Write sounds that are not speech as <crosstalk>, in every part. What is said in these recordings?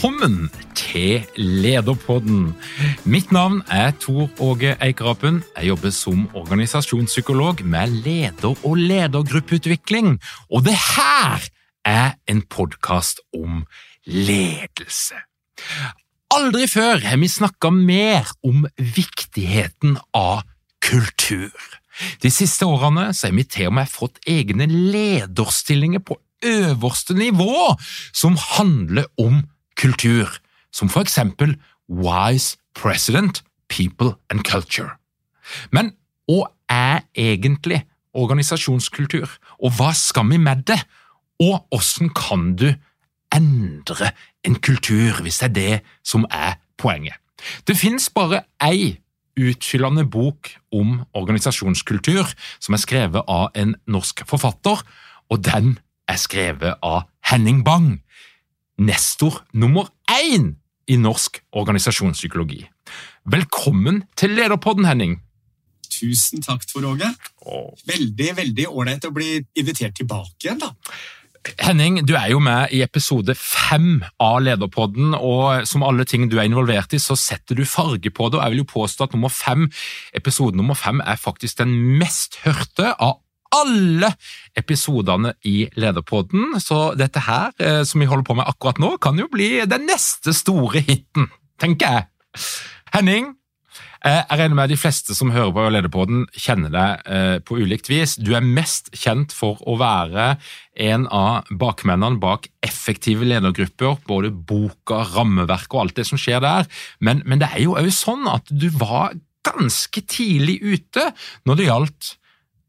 Velkommen til Lederpodden. Mitt navn er Tor Åge Eikerapen. Jeg jobber som organisasjonspsykolog med leder- og ledergruppeutvikling. Og det her er en podkast om ledelse. Aldri før har vi snakka mer om viktigheten av kultur. De siste årene har vi til og med fått egne lederstillinger på øverste nivå som handler om kultur, som for eksempel Wise President, People and Culture. Men hva er egentlig organisasjonskultur, og hva skal vi med det? Og hvordan kan du endre en kultur, hvis det er det som er poenget? Det finnes bare ei utfyllende bok om organisasjonskultur som er skrevet av en norsk forfatter, og den er skrevet av Henning Bang, nestor nummer én i norsk organisasjonspsykologi. Velkommen til Lederpodden, Henning. Tusen takk, Tor Åge. Veldig veldig ålreit å bli invitert tilbake igjen. da. Henning, du er jo med i episode fem av Lederpodden, og som alle ting du er involvert i, så setter du farge på det. og Jeg vil jo påstå at nummer fem, episode nummer fem er faktisk den mest hørte av alle episodene i Lederpodden, så dette her, eh, som vi holder på med akkurat nå, kan jo bli den neste store hiten, tenker jeg. Henning, eh, jeg regner med at de fleste som hører på Lederpodden, kjenner deg eh, på ulikt vis. Du er mest kjent for å være en av bakmennene bak effektive ledergrupper, både boka, rammeverk og alt det som skjer der, men, men det er jo òg sånn at du var ganske tidlig ute når det gjaldt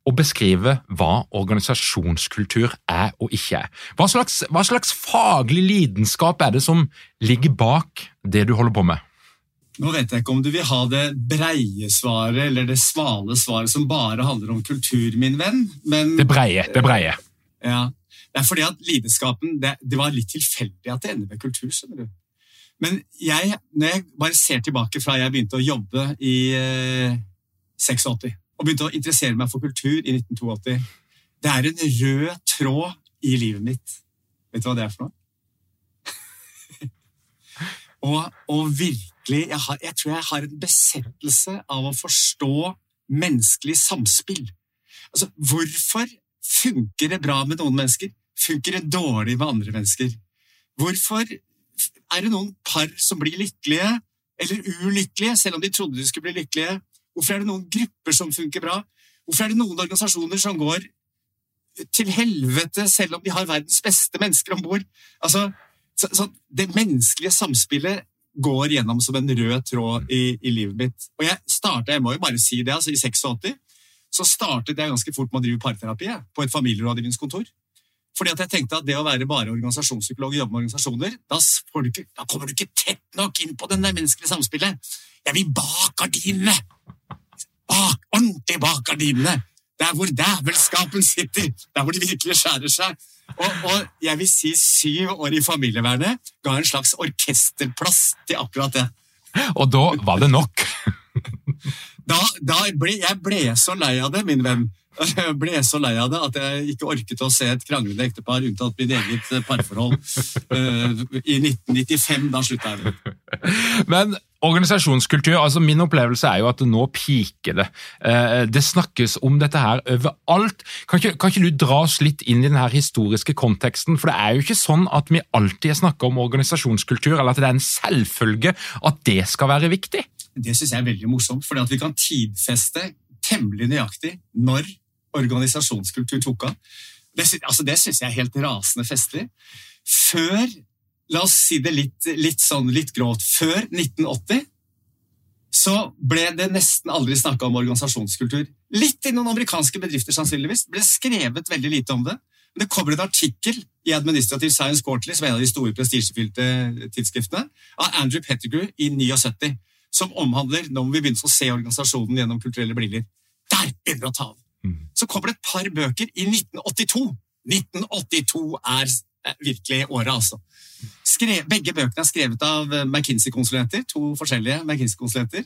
å beskrive hva organisasjonskultur er og ikke er. Hva slags, hva slags faglig lidenskap er det som ligger bak det du holder på med? Nå vet jeg ikke om du vil ha det breie svaret eller det svale svaret som bare handler om kultur, min venn, men Det breie. Det breie. Ja, Det er fordi at lidenskapen det, det var litt tilfeldig at det ender med kultur. skjønner du. Men jeg, når jeg bare ser tilbake fra jeg begynte å jobbe i eh, 86 og begynte å interessere meg for kultur i 1982 Det er en rød tråd i livet mitt. Vet du hva det er for noe? <laughs> og, og virkelig jeg, har, jeg tror jeg har en besettelse av å forstå menneskelig samspill. Altså, hvorfor funker det bra med noen mennesker? Funker det dårlig med andre mennesker? Hvorfor er det noen par som blir lykkelige eller ulykkelige, selv om de trodde de skulle bli lykkelige? Hvorfor er det noen grupper som funker bra? Hvorfor er det noen organisasjoner som går til helvete selv om de har verdens beste mennesker om bord? Altså, så, så det menneskelige samspillet går gjennom som en rød tråd i, i livet mitt. Og jeg startet, jeg må jo bare si det, altså i 86 så startet jeg ganske fort med å drive parterapi jeg, på et familierådgivningskontor. Fordi at jeg tenkte at det å være bare organisasjonspsykolog og jobbe med organisasjoner, da, får du da kommer du ikke tett nok inn på det der menneskelige samspillet. Jeg vil bak gardinene! Bak, ordentlig bak gardinene! Der hvor dævelskapen sitter! Der hvor de virkelig skjærer seg. Og, og jeg vil si syv år i familievernet ga en slags orkesterplass til akkurat det. Og da var det nok. Da, da ble, jeg ble så lei av det, min venn. Jeg <laughs> ble så lei av det at jeg ikke orket å se et kranglende ektepar unntatt mitt eget eh, parforhold. Uh, <laughs> I 1995, da slutta jeg. Men organisasjonskultur, altså min opplevelse er jo at nå piker det. Uh, det snakkes om dette her overalt. Kan ikke, kan ikke, du dra oss litt inn i den her historiske konteksten? For det er jo ikke sånn at vi alltid snakker om organisasjonskultur, eller at det er en selvfølge at det skal være viktig. Det syns jeg er veldig morsomt, for vi kan tidfeste temmelig nøyaktig når organisasjonskultur tok av. Det, altså det syns jeg er helt rasende festlig. Før La oss si det litt, litt, sånn, litt grovt. Før 1980 så ble det nesten aldri snakka om organisasjonskultur. Litt i noen amerikanske bedrifter, sannsynligvis. Det ble skrevet veldig lite om det. Men det kommer en artikkel i Administrative Science Quarterly, som er en av de store prestisjefylte tidsskriftene, av Andrew Pettigrew i 79, som omhandler nå må vi begynne å se organisasjonen gjennom kulturelle briller. Der begynner det å ta av! Mm. Så kommer det et par bøker i 1982. 1982 er virkelig året, altså. Skrev, begge bøkene er skrevet av eh, McKinsey-konsulenter. To forskjellige McKinsey-konsulenter.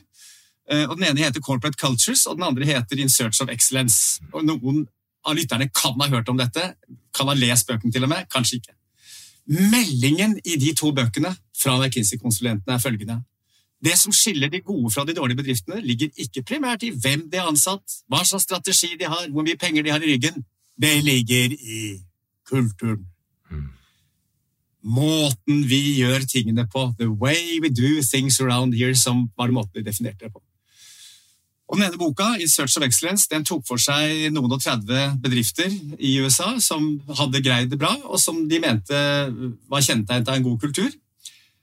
Eh, og Den ene heter Corporate Cultures, og den andre heter In Search of Excellence. Og Noen av lytterne kan ha hørt om dette, kan ha lest bøkene til og med, kanskje ikke. Meldingen i de to bøkene fra McKinsey-konsulentene er følgende. Det som skiller de gode fra de dårlige bedriftene, ligger ikke primært i hvem de har ansatt, hva slags strategi de har, hvor mye penger de har i ryggen. Det ligger i kulturen. Mm. Måten vi gjør tingene på. The way we do things around here, som var måten de definerte det på. Og den ene boka, In Search of Excellence, den tok for seg noen og 30 bedrifter i USA som hadde greid det bra, og som de mente var kjennetegnet av en god kultur.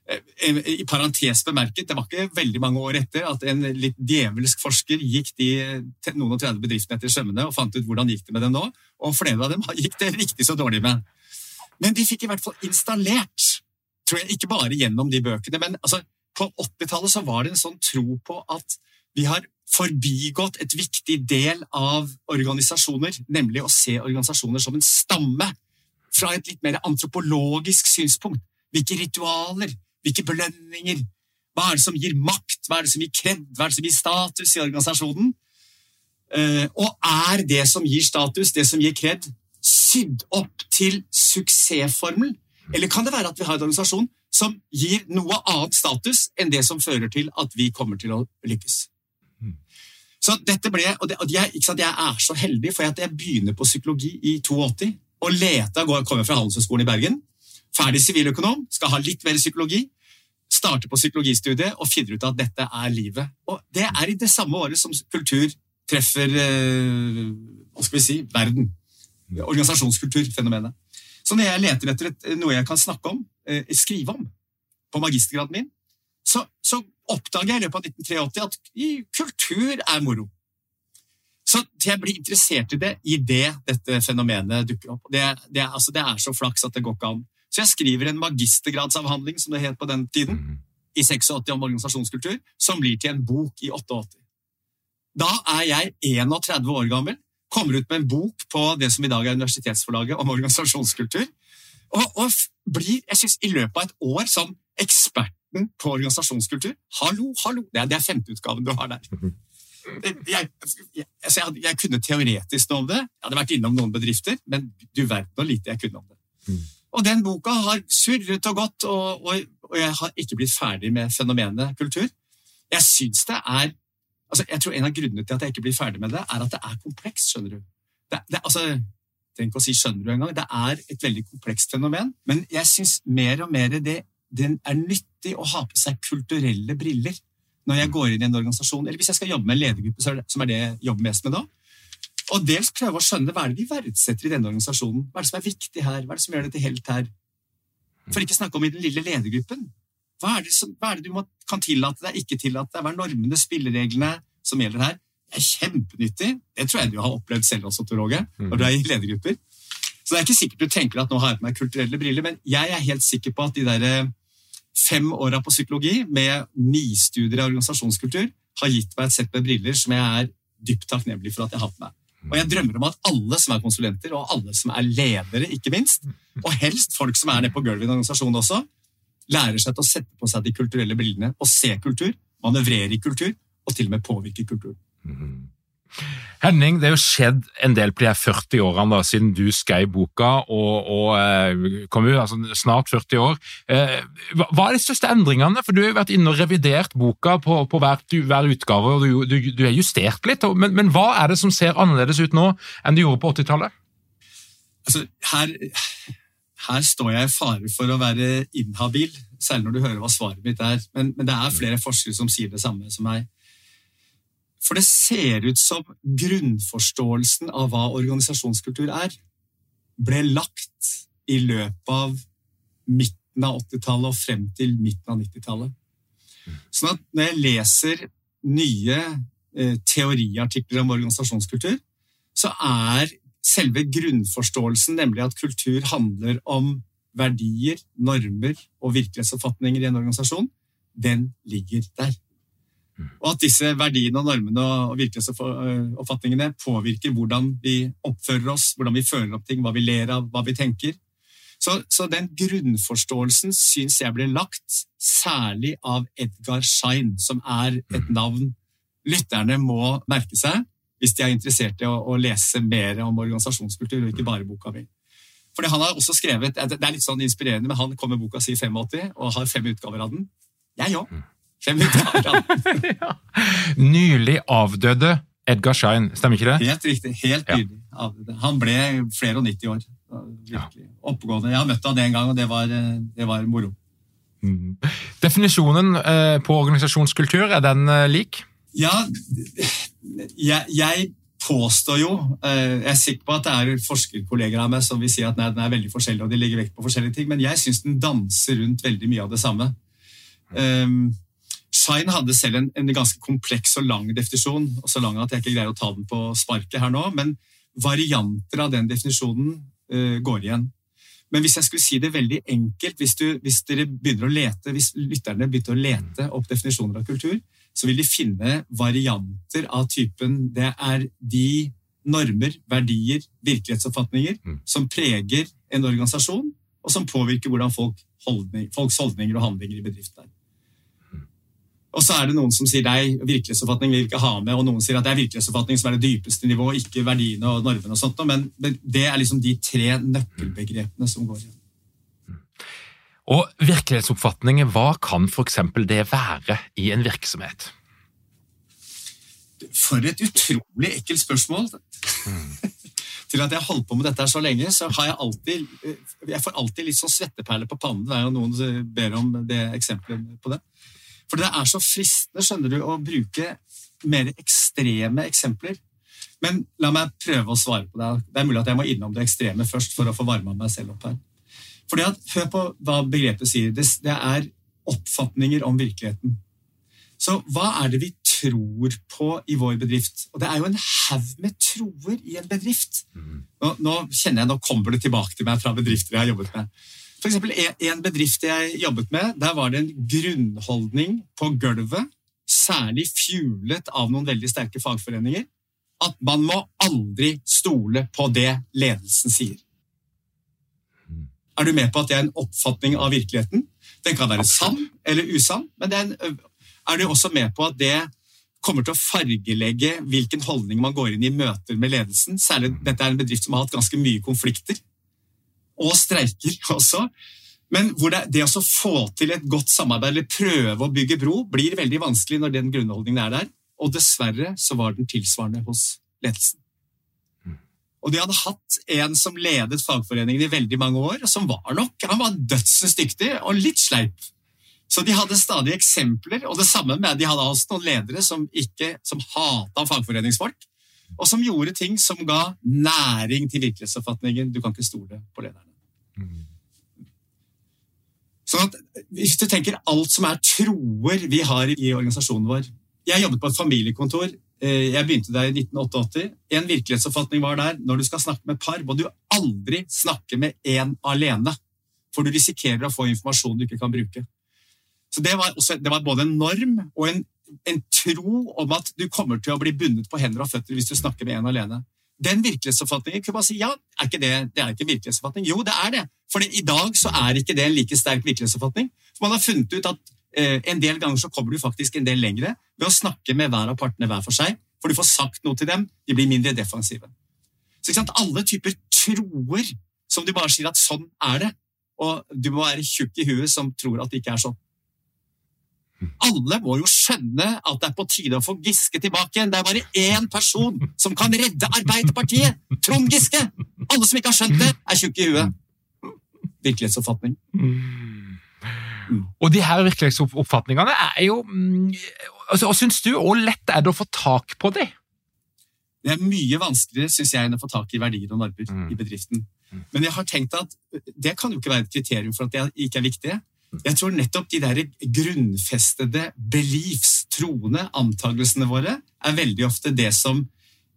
Eh, I parentes bemerket, det var ikke veldig mange år etter at en litt djevelsk forsker gikk de noen og 30 bedriftene etter sømmene og fant ut hvordan gikk det med dem nå, og flere av dem <laughs> gikk det riktig så dårlig med. Men de fikk i hvert fall installert, tror jeg, ikke bare gjennom de bøkene, men altså, på 80-tallet så var det en sånn tro på at vi har forbigått et viktig del av organisasjoner, nemlig å se organisasjoner som en stamme, fra et litt mer antropologisk synspunkt. Hvilke ritualer, hvilke belønninger? Hva er det som gir makt? Hva er det som gir kred? Hva er det som gir status i organisasjonen? Uh, og er det som gir status, det som gir kred, sydd opp til suksessformel? Eller kan det være at vi har en organisasjon som gir noe annet status enn det som fører til at vi kommer til å lykkes? Så dette ble, og, det, og jeg, jeg, er så heldig, for jeg begynner på psykologi i 82 og Leta kommer fra Handelshøyskolen i Bergen. Ferdig siviløkonom, skal ha litt mer psykologi. Starter på psykologistudiet og finner ut at dette er livet. Og det er i det samme året som kultur treffer eh, hva skal vi si, verden. Organisasjonskulturfenomenet. Så når jeg leter etter et, noe jeg kan snakke om, eh, skrive om, på magistergraden min, så, så oppdager jeg i løpet av 1983 at kultur er moro. Så jeg blir interessert i det i det dette fenomenet dukker opp. Det, det, altså, det er så flaks at det går ikke an. Så jeg skriver en magistergradsavhandling, som det het på den tiden, mm. i 86 om organisasjonskultur, som blir til en bok i 88. Da er jeg 31 år gammel, kommer ut med en bok på det som i dag er Universitetsforlaget om organisasjonskultur, og, og blir, jeg synes, i løpet av et år som eksperten på organisasjonskultur. Hallo, hallo! Det er, det er femteutgaven du har der. Jeg, jeg, altså jeg, jeg, kunne teoretisk noe om det. Jeg hadde vært innom noen bedrifter, men du verden hvor lite jeg kunne om det. Mm. Og den boka har surret og gått, og, og, og, jeg har ikke blitt ferdig med fenomenet kultur. Jeg syns det er altså jeg tror En av grunnene til at jeg ikke blir ferdig med det, er at det er komplekst. skjønner du. Det, det, altså, ikke å si 'skjønner du' engang. Det er et veldig komplekst fenomen. Men jeg syns mer og mer det, det er nyttig å ha på seg kulturelle briller når jeg går inn i en organisasjon, eller hvis jeg skal jobbe med en ledergruppe, som er det jeg jobber mest med da. Og dels prøve å skjønne hva er det vi verdsetter i denne organisasjonen. Hva er det som er viktig her? Hva er det som gjør det til helt her? For ikke snakke om i den lille ledergruppen. Hva er det, som, hva er det du må, kan tillate deg, ikke tillate deg? Hva er normene, spillereglene som gjelder her? Det er kjempenyttig. Det tror jeg du har opplevd selv også, Tor Åge, når du er i ledergrupper. Så det er ikke sikkert du tenker at nå har jeg på meg kulturelle briller, men jeg er helt sikker på at de der eh, fem åra på psykologi med nistudier i organisasjonskultur har gitt meg et sett med briller som jeg er dypt takknemlig for at jeg har på meg. Og jeg drømmer om at alle som er konsulenter, og alle som er ledere, ikke minst, og helst folk som er nede på gulvet i en organisasjon også, lærer seg til å sette på seg de kulturelle brillene og se kultur, manøvrere i kultur og til og med påvirke kulturen. Mhm. Henning, det er jo skjedd en del på de her 40 årene da, siden du skrev boka, og, og eh, kom ut, altså snart 40 år. Eh, hva er de største endringene? For Du har jo vært inne og revidert boka på, på hver, hver utgave, og du, du, du har justert litt. Men, men hva er det som ser annerledes ut nå enn det gjorde på 80-tallet? Altså, her, her står jeg i fare for å være inhabil, særlig når du hører hva svaret mitt er. Men, men det er flere forskere som sier det samme som meg. For det ser ut som grunnforståelsen av hva organisasjonskultur er, ble lagt i løpet av midten av 80-tallet og frem til midten av 90-tallet. Sånn at når jeg leser nye eh, teoriartikler om organisasjonskultur, så er selve grunnforståelsen, nemlig at kultur handler om verdier, normer og virkelighetsoppfatninger i en organisasjon, den ligger der. Og at disse verdiene og normene og virkelighetsoppfatningene påvirker hvordan vi oppfører oss, hvordan vi føler opp ting, hva vi ler av, hva vi tenker. Så, så den grunnforståelsen syns jeg ble lagt særlig av Edgar Schein, som er et navn lytterne må merke seg hvis de er interessert i å, å lese mer om organisasjonskultur, og ikke bare boka mi. Fordi han har også skrevet, Det er litt sånn inspirerende, men han kom med boka si 85 og har fem utgaver av den. Jeg òg. Den. <laughs> Nylig avdøde Edgar Schein, stemmer ikke det? Helt riktig. Helt Ja. nydelig. Ja, Han ble flere og 90 år. Virkelig. Oppegående. Jeg har møtt han en gang, og det var, eh, det var moro. Mm. Definisjonen eh, på organisasjonskultur, er den eh, lik? Ja, jeg, jeg påstår jo Jeg er sikker på at det er forskerkolleger av meg som vil si at nei, den er veldig forskjellig, og de legger vekt på forskjellige ting, men jeg syns den danser rundt veldig mye av det samme. Um, Shine hadde selv en, en ganske kompleks og lang definisjon, og så lang at jeg ikke greier å ta den på sparket her nå, men varianter av den definisjonen uh, går igjen. Men hvis jeg skulle si det veldig enkelt, hvis, du, hvis dere begynner å lete, hvis lytterne begynte å lete opp definisjoner av kultur, så vil de finne varianter av typen Det er de normer, verdier, virkelighetsoppfatninger Mm. som preger en organisasjon, og som påvirker hvordan folk holdning, folks holdninger og handlinger i bedriften er. Og så er det noen som sier nei, virkelighetsoppfatning vil vi ikke ha med, og noen sier at det er virkelighetsoppfatning som er det dypeste nivået, ikke verdiene og normene og sånt, men, det er liksom de tre nøkkelbegrepene som går igjen. Og virkelighetsoppfatninger, hva kan f.eks. det være i en virksomhet? For et utrolig ekkelt spørsmål. <laughs> Til at jeg har holdt på med dette her så lenge, så har jeg alltid Jeg får alltid litt sånn svetteperler på pannen hver gang noen ber om det eksempelet på det. For det er så fristende, skjønner du, å bruke mer ekstreme eksempler. Men la meg prøve å svare på det. Det er mulig at jeg må innom det ekstreme først for å få varma meg selv opp her. Fordi at, Hør på hva begrepet sier. Det, det er oppfatninger om virkeligheten. Så hva er det vi tror på i vår bedrift? Og det er jo en haug med troer i en bedrift. Nå, nå kjenner jeg, nå kommer det tilbake til meg fra bedrifter jeg har jobbet med. For eksempel en, bedrift jeg jobbet med, der var det en grunnholdning på gulvet, særlig fjulet av noen veldig sterke fagforeninger, at man må aldri stole på det ledelsen sier. Er du med på at det er en oppfatning av virkeligheten? Den kan være sann eller usann, men er, en, er du også med på at det kommer til å fargelegge hvilken holdning man går inn i møter med ledelsen? Særlig dette er en bedrift som har hatt ganske mye konflikter, og streiker også. Men hvor det, det å få til et godt samarbeid eller prøve å bygge bro blir veldig vanskelig når den grunnholdningen er der. Og dessverre så var den tilsvarende hos ledelsen. Og de hadde hatt en som ledet fagforeningen i veldig mange år, og som var nok han var dødsens dyktig og litt sleip. Så de hadde stadig eksempler, og det samme med de hadde også noen ledere som, ikke, som hata fagforeningsfolk, og som gjorde ting som ga næring til virkelighetsoppfatningen. Du kan ikke stole på lederne. Sånn at Hvis du tenker alt som er troer vi har i organisasjonen vår Jeg jobbet på et familiekontor. eh, Jeg begynte der i 1988. En virkelighetsoppfatning var der når du skal snakke med par, må du aldri snakke med én alene. For du risikerer å få informasjon du ikke kan bruke. Så Det var, også, det var både en norm og en, en tro om at du kommer til å bli bundet på hender og føtter hvis du snakker med en alene. Den virkelighetsoppfatningen kunne man si ja, er ikke det, det er ikke en virkelighetsoppfatning. Jo, det er det. For i dag så er ikke det en like sterk virkelighetsoppfatning. For man har funnet ut at Eh, en del ganger så kommer du faktisk en del lengre ved å snakke med hver av partene hver for seg, for du får sagt noe til dem, de blir mindre defensive. Så ikke sant, Alle typer troer som du bare sier at sånn er det, og du må være tjukk i huet som tror at det ikke er sånn. Alle må jo skjønne at det er på tide å få Giske tilbake igjen. Det er bare én person som kan redde Arbeiderpartiet! Trond Giske! Alle som ikke har skjønt det, er tjukke i huet. Virkelighetsoppfatning. Mm. Og de her virkelighetsoppfatningene er jo mm, altså, og syns du? Hvor lett er det å få tak på dem? Det er mye vanskeligere synes jeg, enn å få tak i verdier og normer mm. i bedriften. Mm. Men jeg har tenkt at det kan jo ikke være et kriterium for at det ikke er viktig. Jeg tror nettopp de der grunnfestede beliefs, troende, antagelsene våre, er veldig ofte det som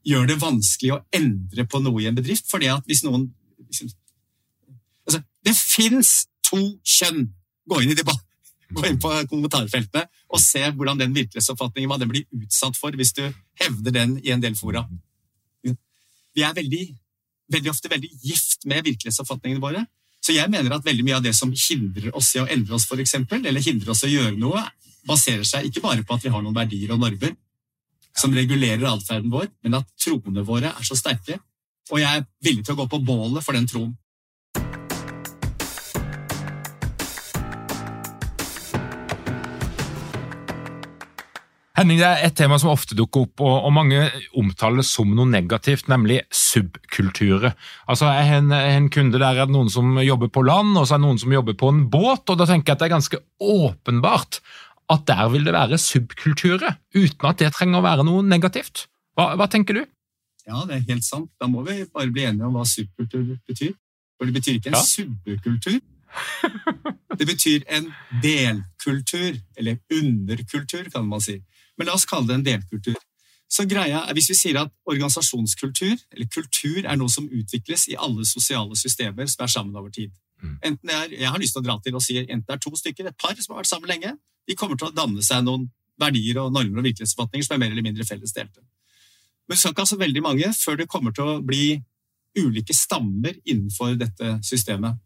gjør det vanskelig å endre på noe i en bedrift. fordi at hvis noen liksom, altså, Det fins to kjønn! Gå inn gå inn på kommentarfeltene og se hvordan den virkelighetsoppfatningen den blir utsatt for hvis du hevder den i en del fora. Vi er veldig, veldig ofte veldig gift med virkelighetsoppfatningene våre. Så jeg mener at veldig mye av det som hindrer oss i å endre oss, for eksempel, eller hindrer oss i å gjøre noe, baserer seg ikke bare på at vi har noen verdier og normer, som regulerer atferden vår, men at troene våre er så sterke. Og jeg er villig til å gå på bålet for den troen. Henning, det er et tema som ofte dukker opp, og mange omtaler det som noe negativt, nemlig subkulturer. Altså, Jeg har en, en, kunde der er det noen som jobber på land, og så er det noen som jobber på en båt. og Da tenker jeg at det er ganske åpenbart at der vil det være subkulturer, uten at det trenger å være noe negativt. Hva, hva, tenker du? Ja, det er helt sant. Da må vi bare bli enige om hva subkultur betyr. For det betyr ikke en ja. subkultur. Det betyr en delkultur, eller underkultur, kan man si. Men la oss kalle det en delkultur. Så greia er, Hvis vi sier at organisasjonskultur, eller kultur, er noe som utvikles i alle sosiale systemer som er sammen over tid mm. Enten er, Jeg har lyst til å dra til og si enten det er to stykker, et par som har vært sammen lenge, de kommer til å danne seg noen verdier og normer og virkelighetsoppfatninger som er mer eller mindre felles delte. Men det skal ikke altså veldig mange før det kommer til å bli ulike stammer innenfor dette systemet.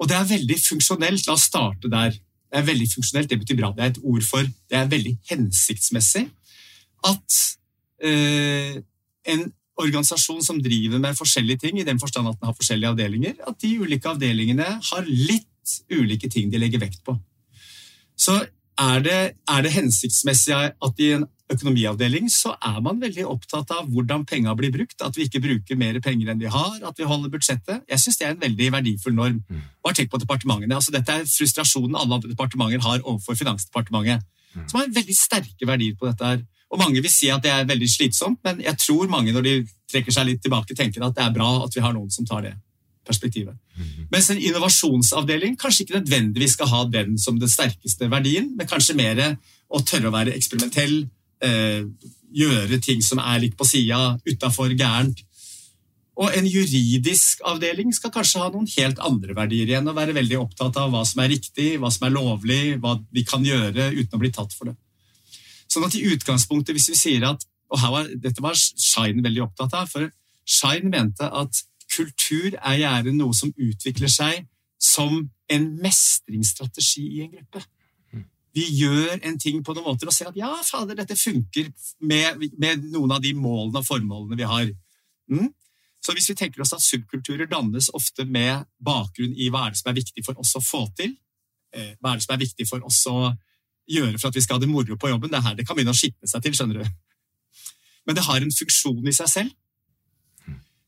Og det er veldig funksjonelt. La oss starte der. Det er veldig funksjonelt, det betyr bra. Det er et ord for Det er veldig hensiktsmessig at eh, en organisasjon som driver med forskjellige ting, i den forstand at den har forskjellige avdelinger, at de ulike avdelingene har litt ulike ting de legger vekt på. Så er det, er det hensiktsmessig at i en økonomiavdeling så er man veldig opptatt av hvordan penga blir brukt. At vi ikke bruker mer penger enn vi har, at vi holder budsjettet. Jeg syns det er en veldig verdifull norm. Og Bare tenk på departementene. Altså, dette er frustrasjonen alle andre departementer har overfor Finansdepartementet, mm. som har veldig sterke verdier på dette. her. Og Mange vil si at det er veldig slitsomt, men jeg tror mange når de trekker seg litt tilbake, tenker at det er bra at vi har noen som tar det perspektivet. Mm. Mens en innovasjonsavdeling kanskje ikke nødvendigvis skal ha den som den sterkeste verdien, men kanskje mer å tørre å være eksperimentell, gjøre ting som er litt på sida, utafor gærent. Og en juridisk avdeling skal kanskje ha noen helt andre verdier igjen, og være veldig opptatt av hva som er riktig, hva som er lovlig, hva vi kan gjøre uten å bli tatt for det. Sånn at i utgangspunktet, hvis vi sier at Og var, dette var Shine veldig opptatt av, for Shine mente at kultur er gjerne noe som utvikler seg som en mestringsstrategi i en gruppe vi gjør en ting på noen måter og ser at ja, fader, dette funker med, med noen av de målene og formålene vi har. Mm? Så hvis vi tenker oss at subkulturer dannes ofte med bakgrunn i hva er det som er viktig for oss å få til, eh, hva er det som er viktig for oss å gjøre for at vi skal ha det moro på jobben, det er her det kan begynne å skitne seg til, skjønner du. Men det har en funksjon i seg selv.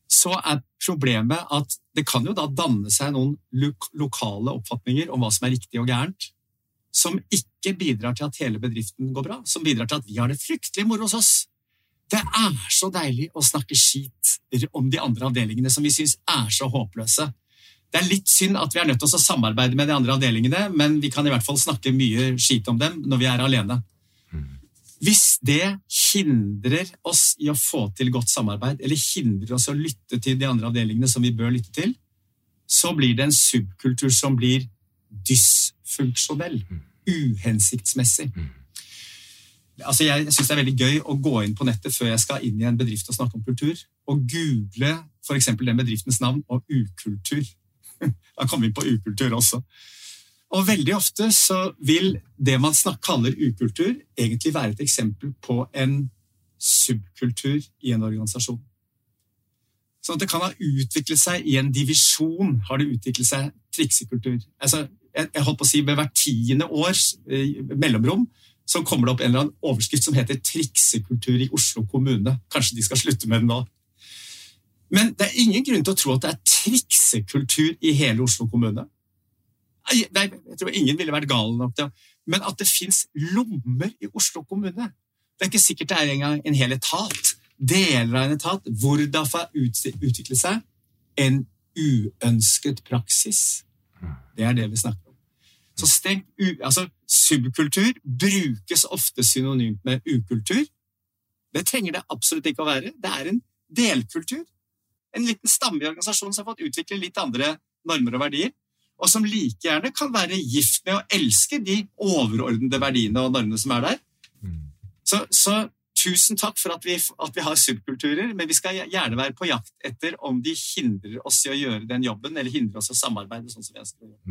Så er problemet at det kan jo da danne seg noen lokale oppfatninger om hva som er riktig og gærent, som ikke bidrar til at hele bedriften går bra, som bidrar til at vi har det fryktelig moro hos oss. Det er så deilig å snakke skit om de andre avdelingene som vi syns er så håpløse. Det er litt synd at vi er nødt til å samarbeide med de andre avdelingene, men vi kan i hvert fall snakke mye skit om dem når vi er alene. Hvis det hindrer oss i å få til godt samarbeid, eller hindrer oss å lytte til de andre avdelingene som vi bør lytte til, så blir det en subkultur som blir dysfunksjonell uhensiktsmessig. Mm. Altså jeg syns det er veldig gøy å gå inn på nettet før jeg skal inn i en bedrift og snakke om kultur, og google f.eks. den bedriftens navn og ukultur. <laughs> Da kommer vi på ukultur også. Og veldig ofte så vil det man kaller ukultur, egentlig være et eksempel på en subkultur i en organisasjon. Sånn at det kan ha utviklet seg i en divisjon, har det utviklet seg triksekultur. Altså, jeg, holdt på å si Med hvert tiende års eh, mellomrom så kommer det opp en eller annen overskrift som heter 'triksekultur i Oslo kommune'. Kanskje de skal slutte med den nå. Men det er ingen grunn til å tro at det er triksekultur i hele Oslo kommune. Nei, jeg tror ingen ville vært gal nok til Men at det fins lommer i Oslo kommune Det er ikke sikkert det er engang en hel etat. Deler av en etat hvor det har utviklet seg en uønsket praksis. Det er det vi snakker om. Så stengt, altså, Subkultur brukes ofte synonymt med ukultur. Det trenger det absolutt ikke å være. Det er en delkultur. En liten stamme i organisasjonen som har fått utvikle litt andre normer og verdier, og som like gjerne kan være gift med å elske de overordnede verdiene og normene som er der. Mm. Så, så tusen takk for at vi, at vi, har subkulturer, men vi skal gjerne være på jakt etter om de hindrer oss i å gjøre den jobben, eller hindrer oss i å samarbeide sånn som vi ønsker å gjøre.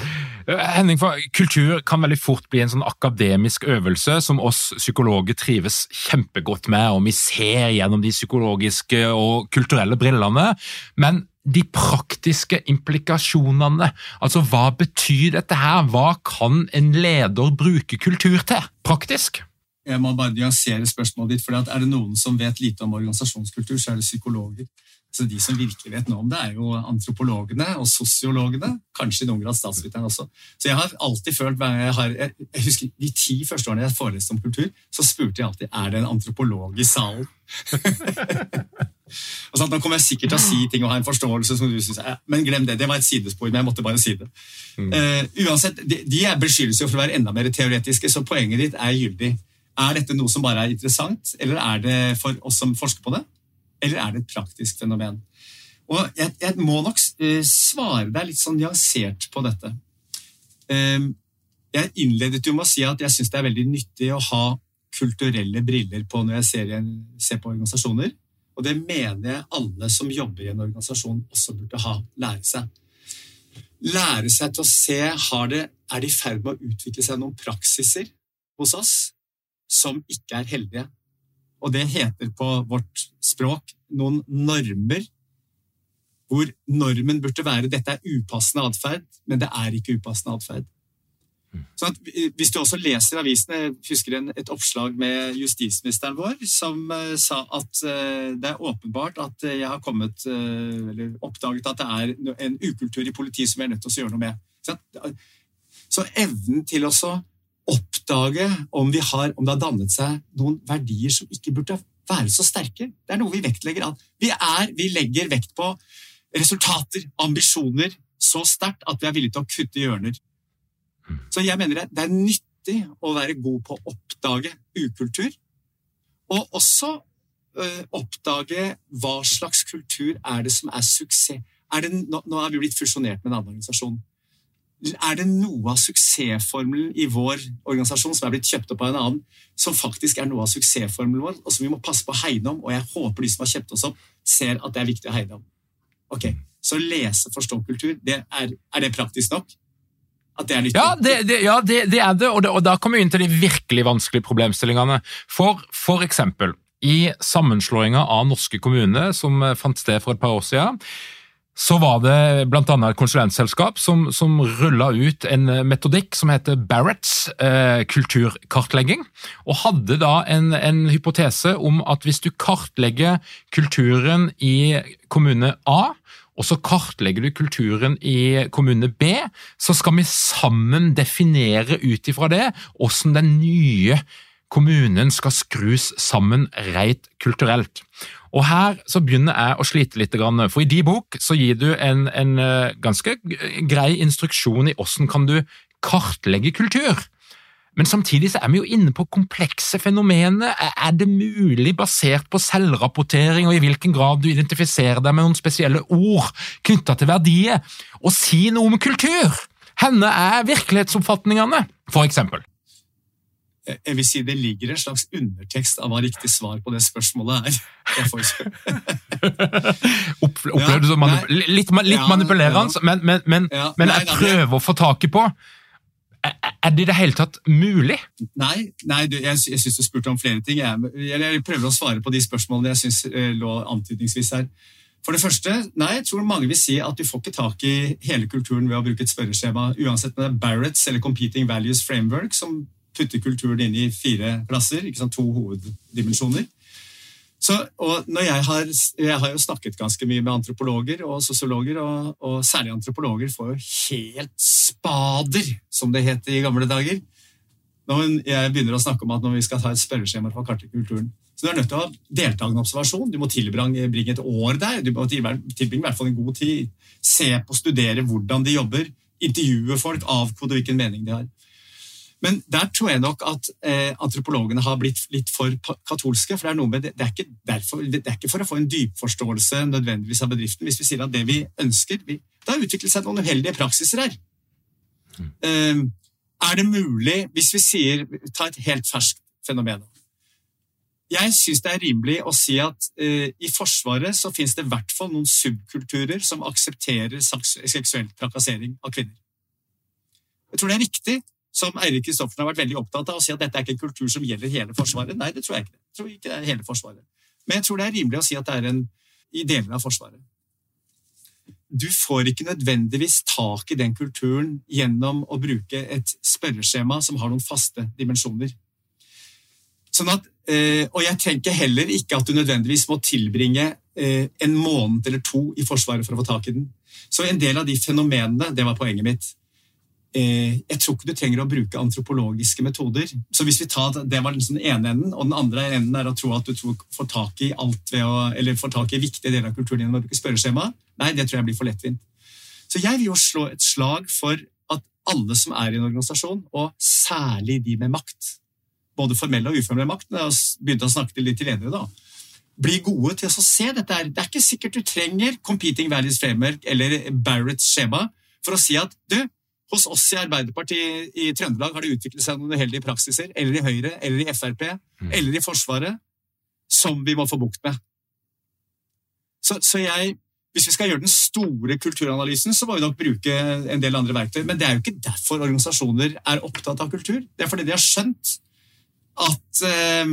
Eh, Henning, for Kultur kan veldig fort bli en sånn akademisk øvelse som oss psykologer trives kjempegodt med, og vi ser gjennom de psykologiske og kulturelle brillene. Men de praktiske implikasjonene, altså hva betyr dette her? Hva kan en leder bruke kultur til, praktisk? Jeg må bare nyansere spørsmålet ditt, for er det noen som vet lite om organisasjonskultur, så er det psykologer. Så de som virkelig vet noe om det, er jo antropologene og sosiologene. Kanskje i noen grad statsviterne også. Så jeg har alltid følt jeg, har, jeg husker De ti første årene jeg foreleste om kultur, så spurte jeg alltid er det en antropolog i salen. <laughs> og sånn, Nå kommer jeg sikkert til å si ting og ha en forståelse som du syns Men glem det. Det var et sidespor, men jeg måtte bare si det. Mm. Uh, uansett, De, de beskyldes jo for å være enda mer teoretiske, så poenget ditt er gyldig. Er dette noe som bare er interessant, eller er det for oss som forsker på det? Eller er det et praktisk fenomen? Og jeg, jeg må nok uh, svare deg litt sånn nyansert på dette. Um, jeg innledet jo med å si at jeg syns det er veldig nyttig å ha kulturelle briller på når jeg ser, ser, på organisasjoner. Og det mener jeg alle som jobber i en organisasjon, også burde ha, lære seg. Lære seg til å se har det, er det i ferd med å utvikle seg noen praksiser hos oss som ikke er heldige. Og det heter på vårt språk noen normer hvor normen burde være dette er upassende atferd, men det er ikke upassende atferd. Sånn hvis du også leser avisene, jeg husker en, et oppslag med justisministeren vår som uh, sa at uh, det er åpenbart at jeg har kommet, oppdaget at det er en ukultur i politiet som vi er nødt til å gjøre noe med. Så, så evnen til å oppdage om, har, om, det har dannet seg noen verdier som ikke burde være så sterke. Det er noe vi vektlegger an. Vi, er, vi legger vekt på resultater, ambisjoner, så sterkt at vi er villige til å kutte hjørner. Så jeg mener det, er nyttig å være god på å oppdage ukultur, og også øh, oppdage hva slags kultur er det som er suksess. Er det, nå, nå er vi blitt fusjonert med en annen organisasjon er det noe av suksessformelen i vår organisasjon som er blitt kjøpt opp av en annen, som faktisk er noe av suksessformelen vår, og som vi må passe på å hegne om. Og jeg håper de som har kjøpt oss opp, ser at det er viktig å hegne om. Ok, Så lese, forstå kultur, det er, er, det praktisk nok? At det er? Ja, det, det, ja, det, det er det, og, og da kommer vi inn til de virkelig vanskelige problemstillingene. For, for eksempel, i sammenslåinga av norske kommuner som fant sted for et par år siden, så var det bl.a. et konsulentselskap som, som rulla ut en metodikk som heter Barretts eh, kulturkartlegging, og hadde da en, en, hypotese om at hvis du kartlegger kulturen i kommune A, og så kartlegger du kulturen i kommune B, så skal vi sammen definere ut ifra det hvordan den nye kommunen skal skrus sammen reit kulturelt. Og Her så begynner jeg å slite litt, for i din bok så gir du en, en eh, ganske grei instruksjon i hvordan kan du kartlegge kultur. Men samtidig så er vi jo inne på komplekse fenomener. Er det mulig, basert på selvrapportering og i hvilken grad du identifiserer deg med noen spesielle ord knytta til verdier, å si noe om kultur? Henne er virkelighetsoppfatningene, for eksempel? Jeg vil si det ligger en slags undertekst av hva riktig svar på det spørsmålet er. <laughs> <laughs> Opplevde du det som litt, litt Ja, manipulerende, men, men, men, Ja, men nei, jeg nei, prøver å få tak i på Er er det i det hele tatt mulig? Nei, nei du, jeg, jeg syns du spurte om flere ting. Jeg, jeg prøver å svare på de spørsmålene jeg syns eh, lå antydningsvis her. For det første, nei, jeg tror mange vil si at du får ikke tak i hele kulturen ved å bruke et spørreskjema, uansett om det er Barretts eller Competing Values Framework, som putter kulturen inn i fire klasser, ikke sant, to hoveddimensjoner. Så, jeg, har, jeg har jo snakket ganske mye med antropologer og sosiologer, og, og særlig antropologer får jo helt spader, som det het i gamle dager, når jeg begynner å snakke om at når vi skal ta et spørreskjema for å kartlegge kulturen. Så du er nødt til å ha deltakende observasjon. Du må tilbringe et år der. Du må tilbringe i hvert fall en god tid. Se på, studere hvordan de jobber. Intervjue folk, avkode hvilken mening de har. Men der tror jeg nok at eh, antropologene har blitt litt for katolske. for Det er noe med det, det, er ikke derfor, det er ikke for å få en dypforståelse nødvendigvis av bedriften. Hvis vi sier at det vi ønsker vi, Det har utviklet seg noen uheldige praksiser her. Eh, er det mulig, hvis vi sier Ta et helt ferskt fenomen. Jeg syns det er rimelig å si at eh, i Forsvaret så finnes det i hvert fall noen subkulturer som aksepterer seksuell trakassering av kvinner. Jeg tror det er riktig, som Eirik Kristoffersen har vært veldig opptatt av, å si at dette er ikke en kultur som gjelder hele Forsvaret. Nei, det tror jeg ikke. Jeg tror ikke det er hele Forsvaret. Men jeg tror det er rimelig å si at det er en i deler av Forsvaret. Du får ikke nødvendigvis tak i den kulturen gjennom å bruke et spørreskjema som har noen faste dimensjoner. Sånn at, eh, og jeg tenker heller ikke at du nødvendigvis må tilbringe eh, en måned eller to i Forsvaret for å få tak i den. Så en del av de fenomenene, det var poenget mitt. Eh, jeg tror ikke du trenger å bruke antropologiske metoder. Så hvis vi tar, Det var liksom den ene enden, og den andre enden er å tro at du får tak i alt ved å, eller får tak i viktige deler av kulturen gjennom å bruke spørreskjema. Nei, det tror jeg blir for lettvint. Så jeg vil jo slå et slag for at alle som er i en organisasjon, og særlig de med makt, både formell og uformell makt, når jeg begynte å snakke litt til ledere da, bli gode til å se dette her. Det er ikke sikkert du trenger Competing Values Framework eller Barretts skjema for å si at du, hos oss i Arbeiderpartiet i Trøndelag har det utviklet seg noen uheldige praksiser, eller i Høyre, eller i Frp, eller i Forsvaret, som vi må få bukt med. Så, så jeg, hvis vi skal gjøre den store kulturanalysen, så må vi nok bruke en del andre verktøy. Men det er jo ikke derfor organisasjoner er opptatt av kultur. Det er fordi de har skjønt at eh,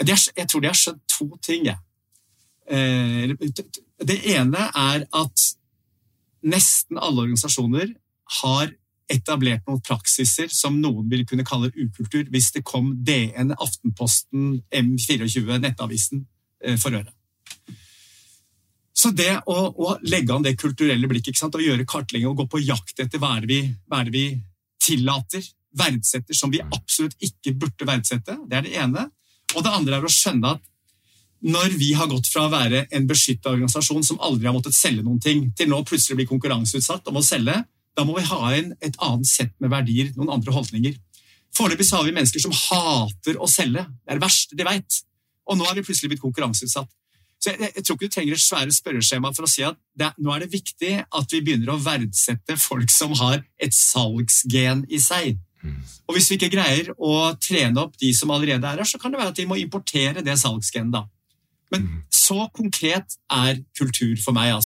har, Jeg tror de har skjønt to ting. jeg. Eh, det ene er at nesten alle organisasjoner har etablert noen praksiser som noen vil kunne kalle ukultur, hvis det kom DN, Aftenposten, M24, Nettavisen eh, for øre. Så det å, å legge an det kulturelle blikket og gjøre kartlegging og gå på jakt etter hva er det vi, er vi tillater, verdsetter, som vi absolutt ikke burde verdsette, det er det ene. Og det andre er å skjønne at når vi har gått fra å være en beskytta organisasjon som aldri har måttet selge noen ting, til nå plutselig bli konkurranseutsatt om å selge, da må vi ha inn et annet sett med verdier, noen andre holdninger. Foreløpig har vi mennesker som hater å selge. Det er det verste de veit. Og nå er vi plutselig blitt konkurranseutsatt. Så jeg, jeg tror ikke du trenger et svære spørreskjema for å si at det, nå er det viktig at vi begynner å verdsette folk som har et salgsgen i seg. Og hvis vi ikke greier å trene opp de som allerede er her, så kan det være at vi må importere det salgsgenet, da. Men så konkret er kultur for meg, altså.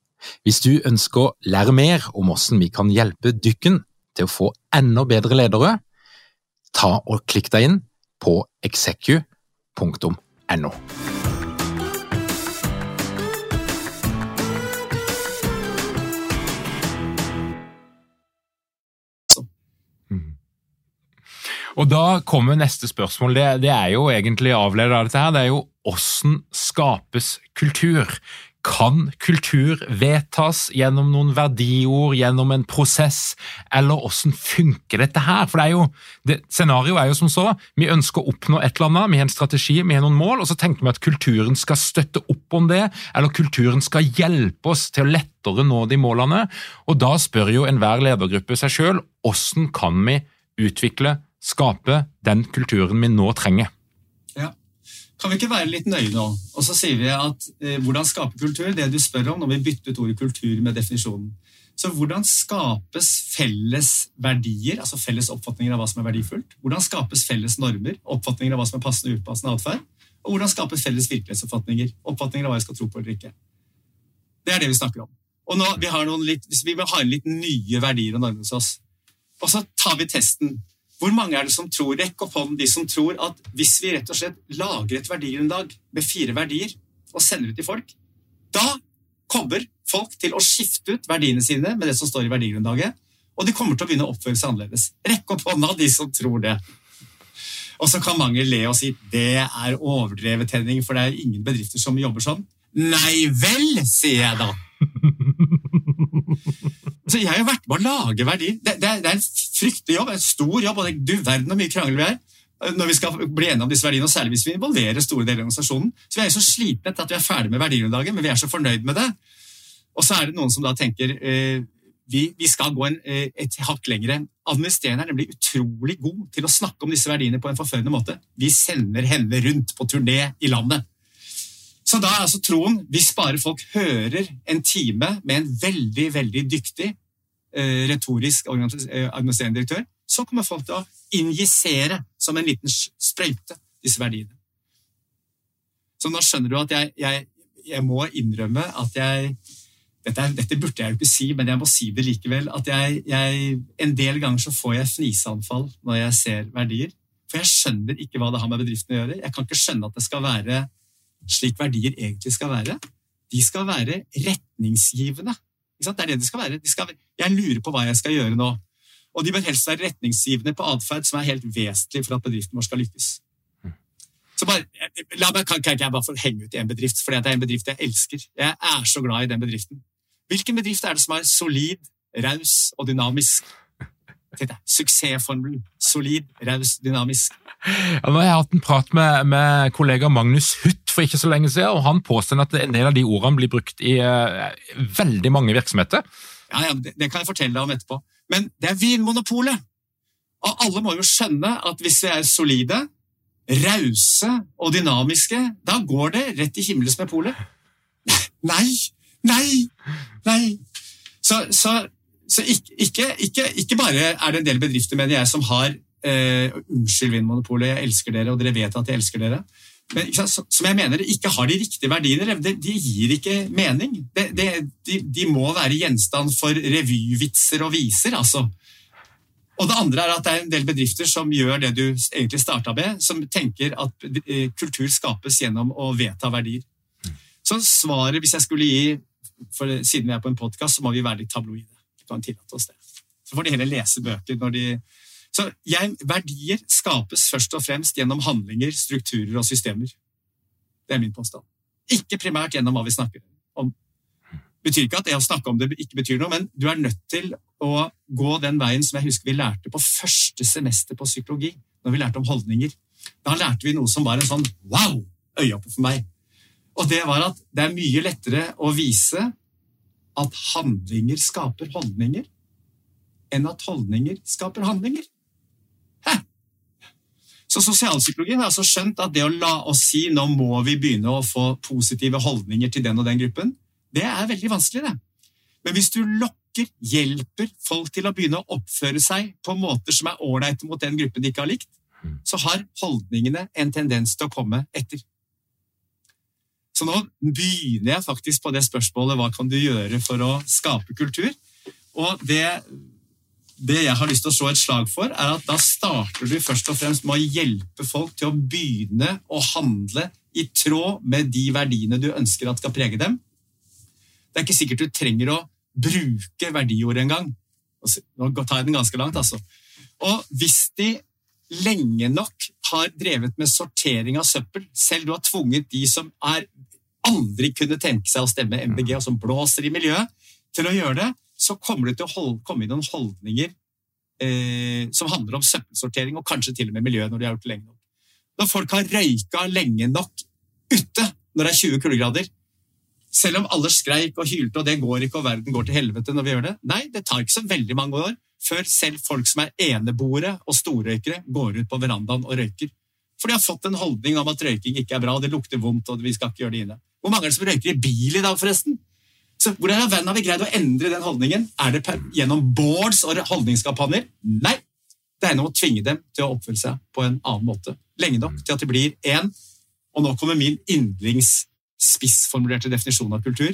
Hvis du ønsker å lære mer om hvordan vi kan hjelpe dykken til å få enda bedre ledere, ta og klikk deg inn på execu.no. Og da kommer neste spørsmål. Det, det er jo egentlig avledet av dette her. Det er jo hvordan skapes kultur? Kan kultur vedtas gjennom noen verdiord, gjennom en prosess, eller hvordan funker dette her? For det er jo, det, Scenarioet er jo som så, vi ønsker å oppnå et eller annet, vi har en strategi, vi har noen mål, og så tenker vi at kulturen skal støtte opp om det, eller kulturen skal hjelpe oss til å lettere nå de målene. Og da spør jo enhver ledergruppe seg sjøl hvordan kan vi utvikle, skape den kulturen vi nå trenger. Kan vi ikke være litt nøye nå? Og så sier vi at eh, hvordan skape kultur? Det du spør om når vi bytter ut ordet kultur med definisjonen. Så hvordan skapes felles verdier, altså felles oppfatninger av hva som er verdifullt? Hvordan skapes felles normer, oppfatninger av hva som er passende og upassende atferd? Og hvordan skapes felles virkelighetsoppfatninger, oppfatninger av hva jeg skal tro på eller ikke? Det er det vi snakker om. Og nå, vi, har noen litt, vi vil ha litt nye verdier og normer hos oss. Og så tar vi testen. Hvor mange er det som tror, Rekk opp hånden de som tror at hvis vi rett og slett lager et verdigrunnlag med fire verdier og sender ut til folk, da kommer folk til å skifte ut verdiene sine med det som står i verdigrunnlaget, og de kommer til å begynne å oppføre seg annerledes. Rekk opp hånda, de som tror det. Og så kan mange le og si det er overdrevet, Henning, for det er ingen bedrifter som jobber sånn. Nei vel, sier jeg da. <laughs> Så jeg har jo vært med å lage verdier. Det, det, det er en fryktelig jobb, en stor jobb, og det, du verden hvor mye krangel vi er når vi skal bli enige om disse verdiene, og særlig hvis vi involverer store deler av organisasjonen. Så Vi er jo så slitne etter at vi er ferdig med verdigrunnlaget, men vi er så fornøyd med det. Og så er det noen som da tenker eh, vi, vi, skal gå en, eh, et hakk lengre. Administrerende er nemlig utrolig god til å snakke om disse verdiene på en forførende måte. Vi sender henne rundt på turné i landet. Så da er altså troen Hvis bare folk hører en time med en veldig, veldig dyktig retorisk eh, administrerende direktør, så kommer folk til å injisere som en liten sprøyte disse verdiene. Så nå skjønner du at jeg, jeg, jeg må innrømme at jeg dette, dette, burde jeg jo ikke si, men jeg må si det likevel. At jeg, jeg, en del ganger så får jeg fniseanfall når jeg ser verdier. For jeg skjønner ikke hva det har med bedriften å gjøre. Jeg kan ikke skjønne at det skal være slik verdier egentlig skal være, de skal være retningsgivende. Det er det de skal være. De skal, jeg lurer på hva jeg skal gjøre nå. Og de bør helst være retningsgivende på atferd som er helt vesentlig for at bedriften vår skal lykkes. Så bare, la meg, kan, kan ikke jeg bare få henge ut i en bedrift, for det er en bedrift jeg elsker. Jeg er så glad i den bedriften. Hvilken bedrift er det som er solid, raus og dynamisk? Suksessformelen. Solid, raus, dynamisk. Ja, nå har jeg hatt en prat med, med, kollega Magnus Hutt for ikke så lenge siden, og han påstår at en del av de ordene blir brukt i uh, veldig mange virksomheter. Ja, ja det, det, kan jeg fortelle deg om etterpå. Men det er Vinmonopolet! Og alle må jo skjønne at hvis vi er solide, rause og dynamiske, da går det rett i himmels med polet. Nei! Nei! Nei! Så, så så ikke, ikke, ikke, ikke, bare er det en del bedrifter mener jeg, som har eh, Unnskyld, Vinmonopolet, jeg elsker dere, og dere vet at jeg elsker dere. Men som jeg mener ikke har de riktige verdiene. De, de gir ikke mening. De, de, de, må være gjenstand for revyvitser og viser, altså. Og det andre er at det er en del bedrifter som gjør det du egentlig starta med, som tenker at eh, kultur skapes gjennom å vedta verdier. Så svaret, hvis jeg skulle gi for Siden vi er på en podkast, så må vi være litt tabloide kan tillate oss det. Så får de heller lese bøker når de Så jeg, verdier skapes først og fremst gjennom handlinger, strukturer og systemer. Det er min påstand. Ikke primært gjennom hva vi snakker om. Betyr ikke at det å snakke om det ikke betyr noe, men du er nødt til å gå den veien som jeg husker vi lærte på første semester på psykologi, når vi lærte om holdninger. Da lærte vi noe som var en sånn wow! Øyeåpner for meg. Og det var at det er mye lettere å vise at handlinger skaper holdninger, enn at holdninger skaper handlinger. Hæ? Så Sosialpsykologien har altså skjønt at det å la oss si nå må vi begynne å få positive holdninger til den og den gruppen, det er veldig vanskelig. det. Men hvis du lokker, hjelper folk til å begynne å oppføre seg på måter som er ålreite mot den gruppen de ikke har likt, så har holdningene en tendens til å komme etter. Så nå begynner jeg faktisk på det spørsmålet hva kan du gjøre for å skape kultur? Og det, det jeg har lyst til å slå et slag for, er at da starter du først og fremst med å hjelpe folk til å begynne å handle i tråd med de verdiene du ønsker at skal prege dem. Det er ikke sikkert du trenger å bruke verdiord engang. Nå tar jeg den ganske langt, altså. Og hvis de lenge nok har drevet med sortering av søppel. Selv du har tvunget de som er aldri kunne tenke seg å stemme MDG, og som blåser i miljøet, til å gjøre det, så kommer det til å holde, komme inn noen holdninger eh, som handler om søppelsortering, og kanskje til og med miljøet, når de har gjort det lenge nok. Når folk har røyka lenge nok ute når det er 20 kuldegrader, selv om alle skreik og hylte og det går ikke og verden går til helvete når vi gjør det, nei, det tar ikke så veldig mange år før selv folk som er eneboere og storrøykere, går ut på verandaen og røyker. For de har fått en holdning om at røyking ikke er bra, det lukter vondt, og vi skal ikke gjøre det inne. Hvor mange er det som røyker i bil i dag, forresten? Så Hvordan har vi greid å endre den holdningen? Er det gjennom boards og holdningskampanjer? Nei. Det er gjennom å tvinge dem til å oppføre seg på en annen måte. Lenge nok til at det blir én. Og nå kommer min yndlingsspissformulerte definisjon av kultur.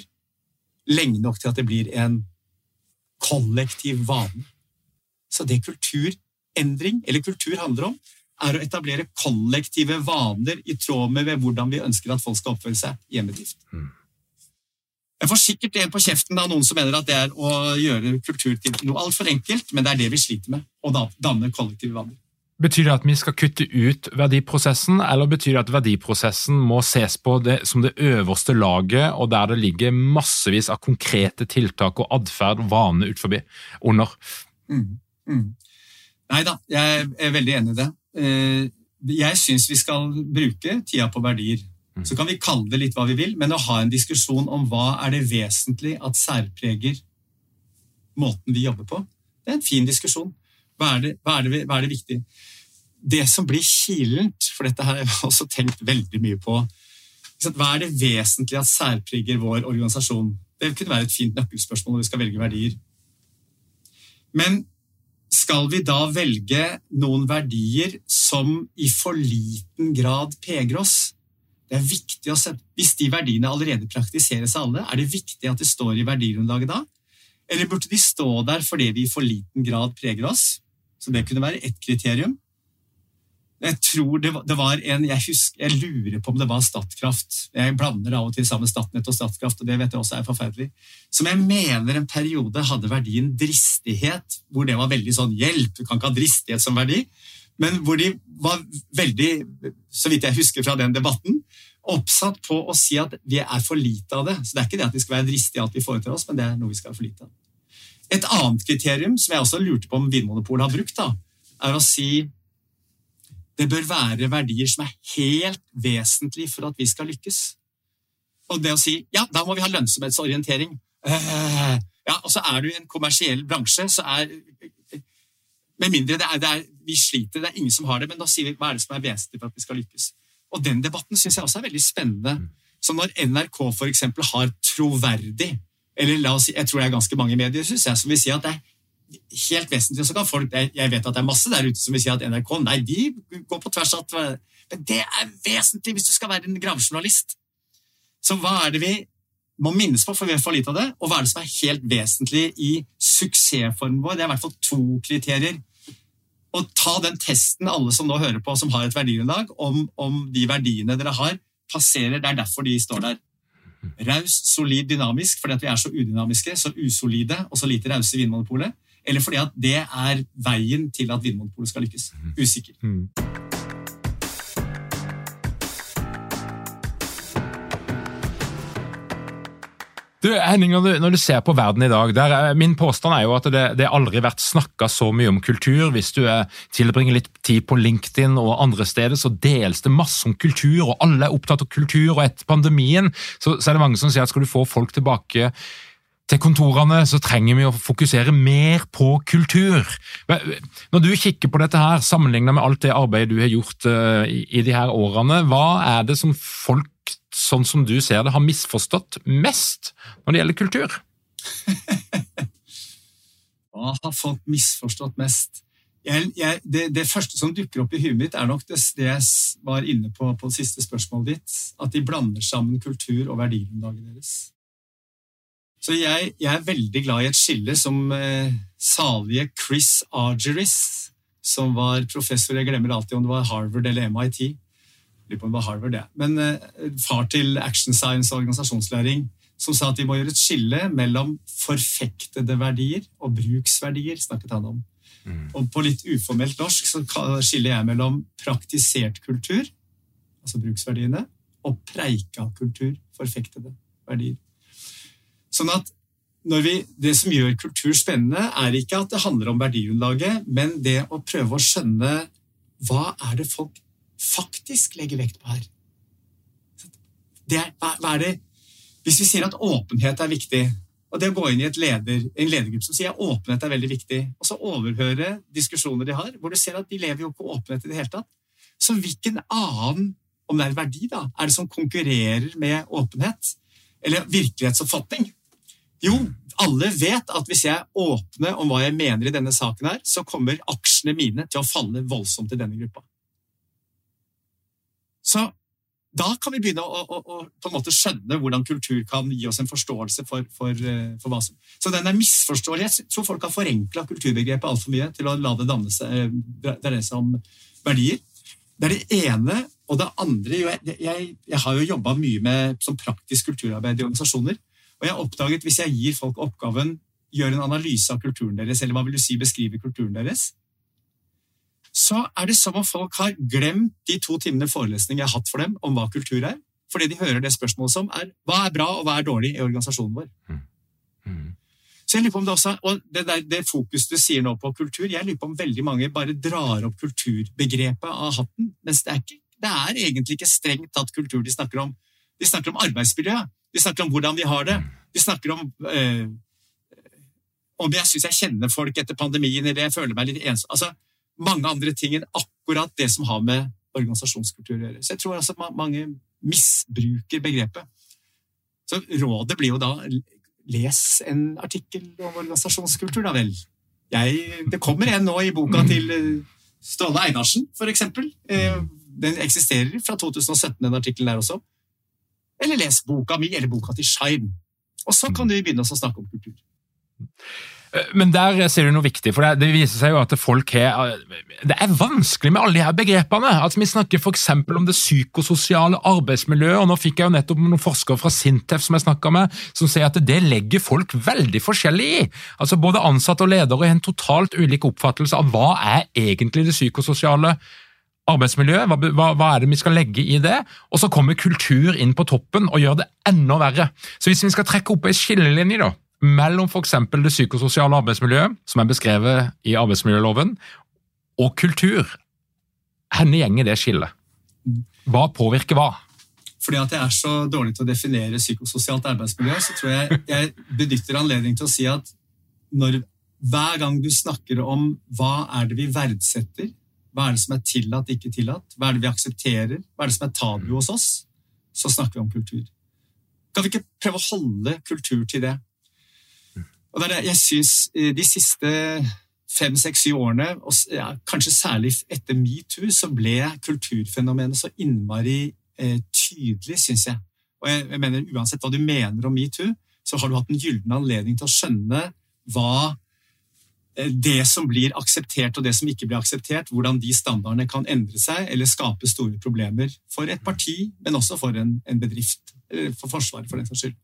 Lenge nok til at det blir en kollektiv vane. Så det kulturendring, eller kultur, handler om, er å etablere kollektive vaner i tråd med hvordan vi ønsker at folk skal oppføre seg i en bedrift. Mm. Jeg får sikkert en på kjeften av noen som mener at det er å gjøre kultur til noe altfor enkelt, men det er det vi sliter med, å danne kollektive vaner. Betyr det at vi skal kutte ut verdiprosessen, eller betyr det at verdiprosessen må ses på det, som det øverste laget, og der det ligger massevis av konkrete tiltak og atferd og vaner ut forbi, under? Mm. Mm. Nei da, jeg er veldig enig i det. Eh, jeg syns vi skal bruke tida på verdier. Mm. Så kan vi kalle det litt hva vi vil, men å ha en diskusjon om hva er det vesentlig at særpreger måten vi jobber på, det er en fin diskusjon. Hva er det, hva er det, hva er det viktig? Det som blir kilent, for dette har jeg <laughs> også tenkt veldig mye på Hva er det vesentlig at særpreger vår organisasjon? Det kunne være et fint nøkkelspørsmål når vi skal velge verdier. Men skal vi da velge noen verdier som i for liten grad peger oss? Det er viktig å se, Hvis de verdiene allerede praktiseres av alle, er det viktig at det står i verdigrunnlaget da? Eller burde de stå der fordi de i for liten grad preger oss? Så det kunne være ett kriterium. Jeg tror det var, det var en jeg, husker, jeg lurer på om det var Statkraft. Jeg blander av og til sammen Statnett og Statkraft, og det vet jeg også er forferdelig. Som jeg mener en periode hadde verdien dristighet, hvor det var veldig sånn hjelp, du kan ikke ha dristighet som verdi, men hvor de var veldig, så vidt jeg husker fra den debatten, oppsatt på å si at vi er for lite av det. Så det er ikke det at vi skal være dristige i alt vi foretar oss, men det er noe vi skal være for lite av. Et annet kriterium som jeg også lurte på om Vinmonopolet har brukt, da, er å si det bør være verdier som er helt vesentlige for at vi skal lykkes. Og det å si ja, da må vi ha lønnsomhetsorientering. Uh, ja, Og så er du i en kommersiell bransje, så er Med mindre det er, det er, vi sliter, det er ingen som har det, men da sier vi hva er det som er vesentlig for at vi skal lykkes. Og den debatten syns jeg også er veldig spennende. Så når NRK f.eks. har troverdig Eller la oss si, jeg tror det er ganske mange medier synes jeg, som vil si at det er helt vesentlig. Så kan folk, Jeg vet at det er masse der ute som vil si at NRK nei, de går på tvers av Men det er vesentlig hvis du skal være en gravejournalist. Så hva er det vi må minnes på, for vi har for lite av det, og hva er det som er helt vesentlig i suksessformen vår? Det er i hvert fall to kriterier. Og ta den testen, alle som nå hører på, som har et verdigrunnlag, om, om de verdiene dere har, passerer. Det er derfor de står der. Raust, solid, dynamisk, fordi at vi er så udynamiske, så usolide og så lite rause i Vinmonopolet eller fordi at det er veien til at Vinmonopolet skal lykkes. Mm. Usikker. Mm. Du, Henning, når du, ser på verden i dag, der, Min påstand er jo at det, det aldri har vært snakka så mye om kultur. Hvis du er, tilbringer litt tid på LinkedIn og andre steder, så deles det masse om kultur, og alle er opptatt av kultur. Og etter pandemien så, så er det mange som sier at skal du få folk tilbake til kontorene så trenger vi å fokusere mer på kultur. Når du kikker på dette her, sammenlignet med alt det arbeidet du har gjort i, i de her årene, hva er det som folk, sånn som du ser det, har misforstått mest når det gjelder kultur? <laughs> hva har folk misforstått mest? Jeg, jeg, det, det, første som dukker opp i huet mitt, er nok det, det jeg var inne på på det siste spørsmålet ditt. At de blander sammen kultur og verdigrunnlaget deres. Så jeg, jeg, er veldig glad i et skille som eh, salige Chris Argeris, som var professor Jeg glemmer alltid om det var Harvard eller MIT. Lurer på om det var Harvard, det. Men eh, far til action science og organisasjonslæring, som sa at vi må gjøre et skille mellom forfektede verdier og bruksverdier, snakket han om. Mm. Og på litt uformelt norsk så skiller jeg mellom praktisert kultur, altså bruksverdiene, og preika kultur, forfektede verdier. Sånn at vi, det som gjør kultur spennende, er ikke at det handler om verdigrunnlaget, men det å prøve å skjønne hva er det folk faktisk legger vekt på her. Er, hva er det, hvis vi sier at åpenhet er viktig, og det å gå inn i leder, en ledergruppe som sier at åpenhet er veldig viktig, og så overhøre diskusjoner de har, hvor du ser at de lever jo på åpenhet i det hele tatt, så hvilken annen, om det er verdi, da, er det som konkurrerer med åpenhet? Eller virkelighetsoppfatning? Jo, alle vet at hvis jeg er åpne om hva jeg mener i denne saken, her, så kommer aksjene mine til å falle voldsomt i denne gruppa. Så da kan vi begynne å, å, å, på en måte skjønne hvordan kultur kan gi oss en forståelse for, for, eh, for hva som Så den er misforståelig. Jeg tror folk har forenkla kulturbegrepet altfor mye til å la det danne seg, eh, dreie seg om verdier. Det er det ene. Og det andre Jeg, jeg, jeg har jo jobba mye med som praktisk kulturarbeid i organisasjoner. Og jeg har oppdaget hvis jeg gir folk oppgaven gjør en analyse av kulturen deres, eller hva vil du si beskrive kulturen deres, så er det som om folk har glemt de to timene forelesning jeg har hatt for dem om hva kultur er. Fordi de hører det spørsmålet som er hva er bra og hva er dårlig i organisasjonen vår. Mm. Mm. Så jeg lurer på om det også, og det, der, det fokus du sier nå på kultur, jeg lurer på om veldig mange bare drar opp kulturbegrepet av hatten. Mens det er, ikke, det er egentlig ikke strengt tatt kultur de snakker om. De snakker om arbeidsmiljø, de snakker om hvordan vi har det. De snakker om eh, om jeg syns jeg kjenner folk etter pandemien, eller jeg føler meg litt ensom. Altså, mange andre ting enn akkurat det som har med organisasjonskultur å gjøre. Så jeg tror altså mange misbruker begrepet. Så rådet blir jo da les en artikkel om organisasjonskultur, da vel. Jeg, det kommer en nå i boka til eh, Ståle Einarsen, eksempel. Eh, den eksisterer fra 2017, den artikkelen der også. Eller les boka mi, eller boka til Shine. Og så kan du begynne å snakke om kultur. Eh, men der ser du noe viktig, for det, viser seg jo at folk har Det er vanskelig med alle de her begrepene. Altså, Vi snakker f.eks. om det psykososiale arbeidsmiljøet, og nå fikk jeg jo nettopp noen forskere fra Sintef som jeg med, som sier at det legger folk veldig forskjellig i. Altså Både ansatte og ledere har en totalt ulik oppfattelse av hva er egentlig det psykososiale arbeidsmiljøet, hva, hva, hva, er det vi skal legge i det? Og så kommer kultur inn på toppen og gjør det enda verre. Så hvis vi skal trekke opp ei skillelinje, da, mellom f.eks. det psykososiale arbeidsmiljøet, som er beskrevet i arbeidsmiljøloven, og kultur. Henne gjenger det skillet? Hva påvirker hva? Fordi at jeg er så dårlig til å definere psykososialt arbeidsmiljø, så tror jeg jeg benytter anledning til å si at når, hver gang du snakker om hva er det vi verdsetter, hva er det som er tillatt, ikke tillatt, hva er det vi aksepterer, hva er det som er tabu hos oss, så snakker vi om kultur. Kan vi ikke prøve å holde kultur til det? Og det er det jeg syns eh, de siste fem, seks, syv årene, og ja, kanskje særlig etter metoo, så ble kulturfenomenet så innmari eh, tydelig, syns jeg. Og jeg, jeg, mener, Uansett hva du mener om metoo, så har du hatt en gyllen anledning til å skjønne hva det som blir akseptert og det som ikke blir akseptert, hvordan de standardene kan endre seg eller skape store problemer for et parti, men også for en, en bedrift, for Forsvaret, for den saks skyld.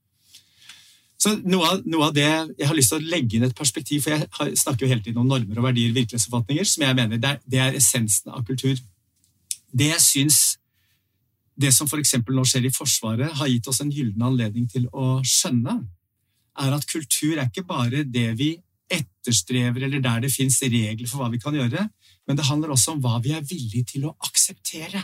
Så noe av, noe av, det Jeg har lyst til å legge inn et perspektiv, for jeg snakker jo hele tiden om normer og verdier, virkelighetsoppfatninger, som jeg mener det er, det er essensen av kultur. Det jeg syns det som f.eks. nå skjer i Forsvaret, har gitt oss en gyllen anledning til å skjønne, er at kultur er ikke bare det vi etterstrever, eller der det fins regler for hva vi kan gjøre, men det handler også om hva vi er villige til å akseptere.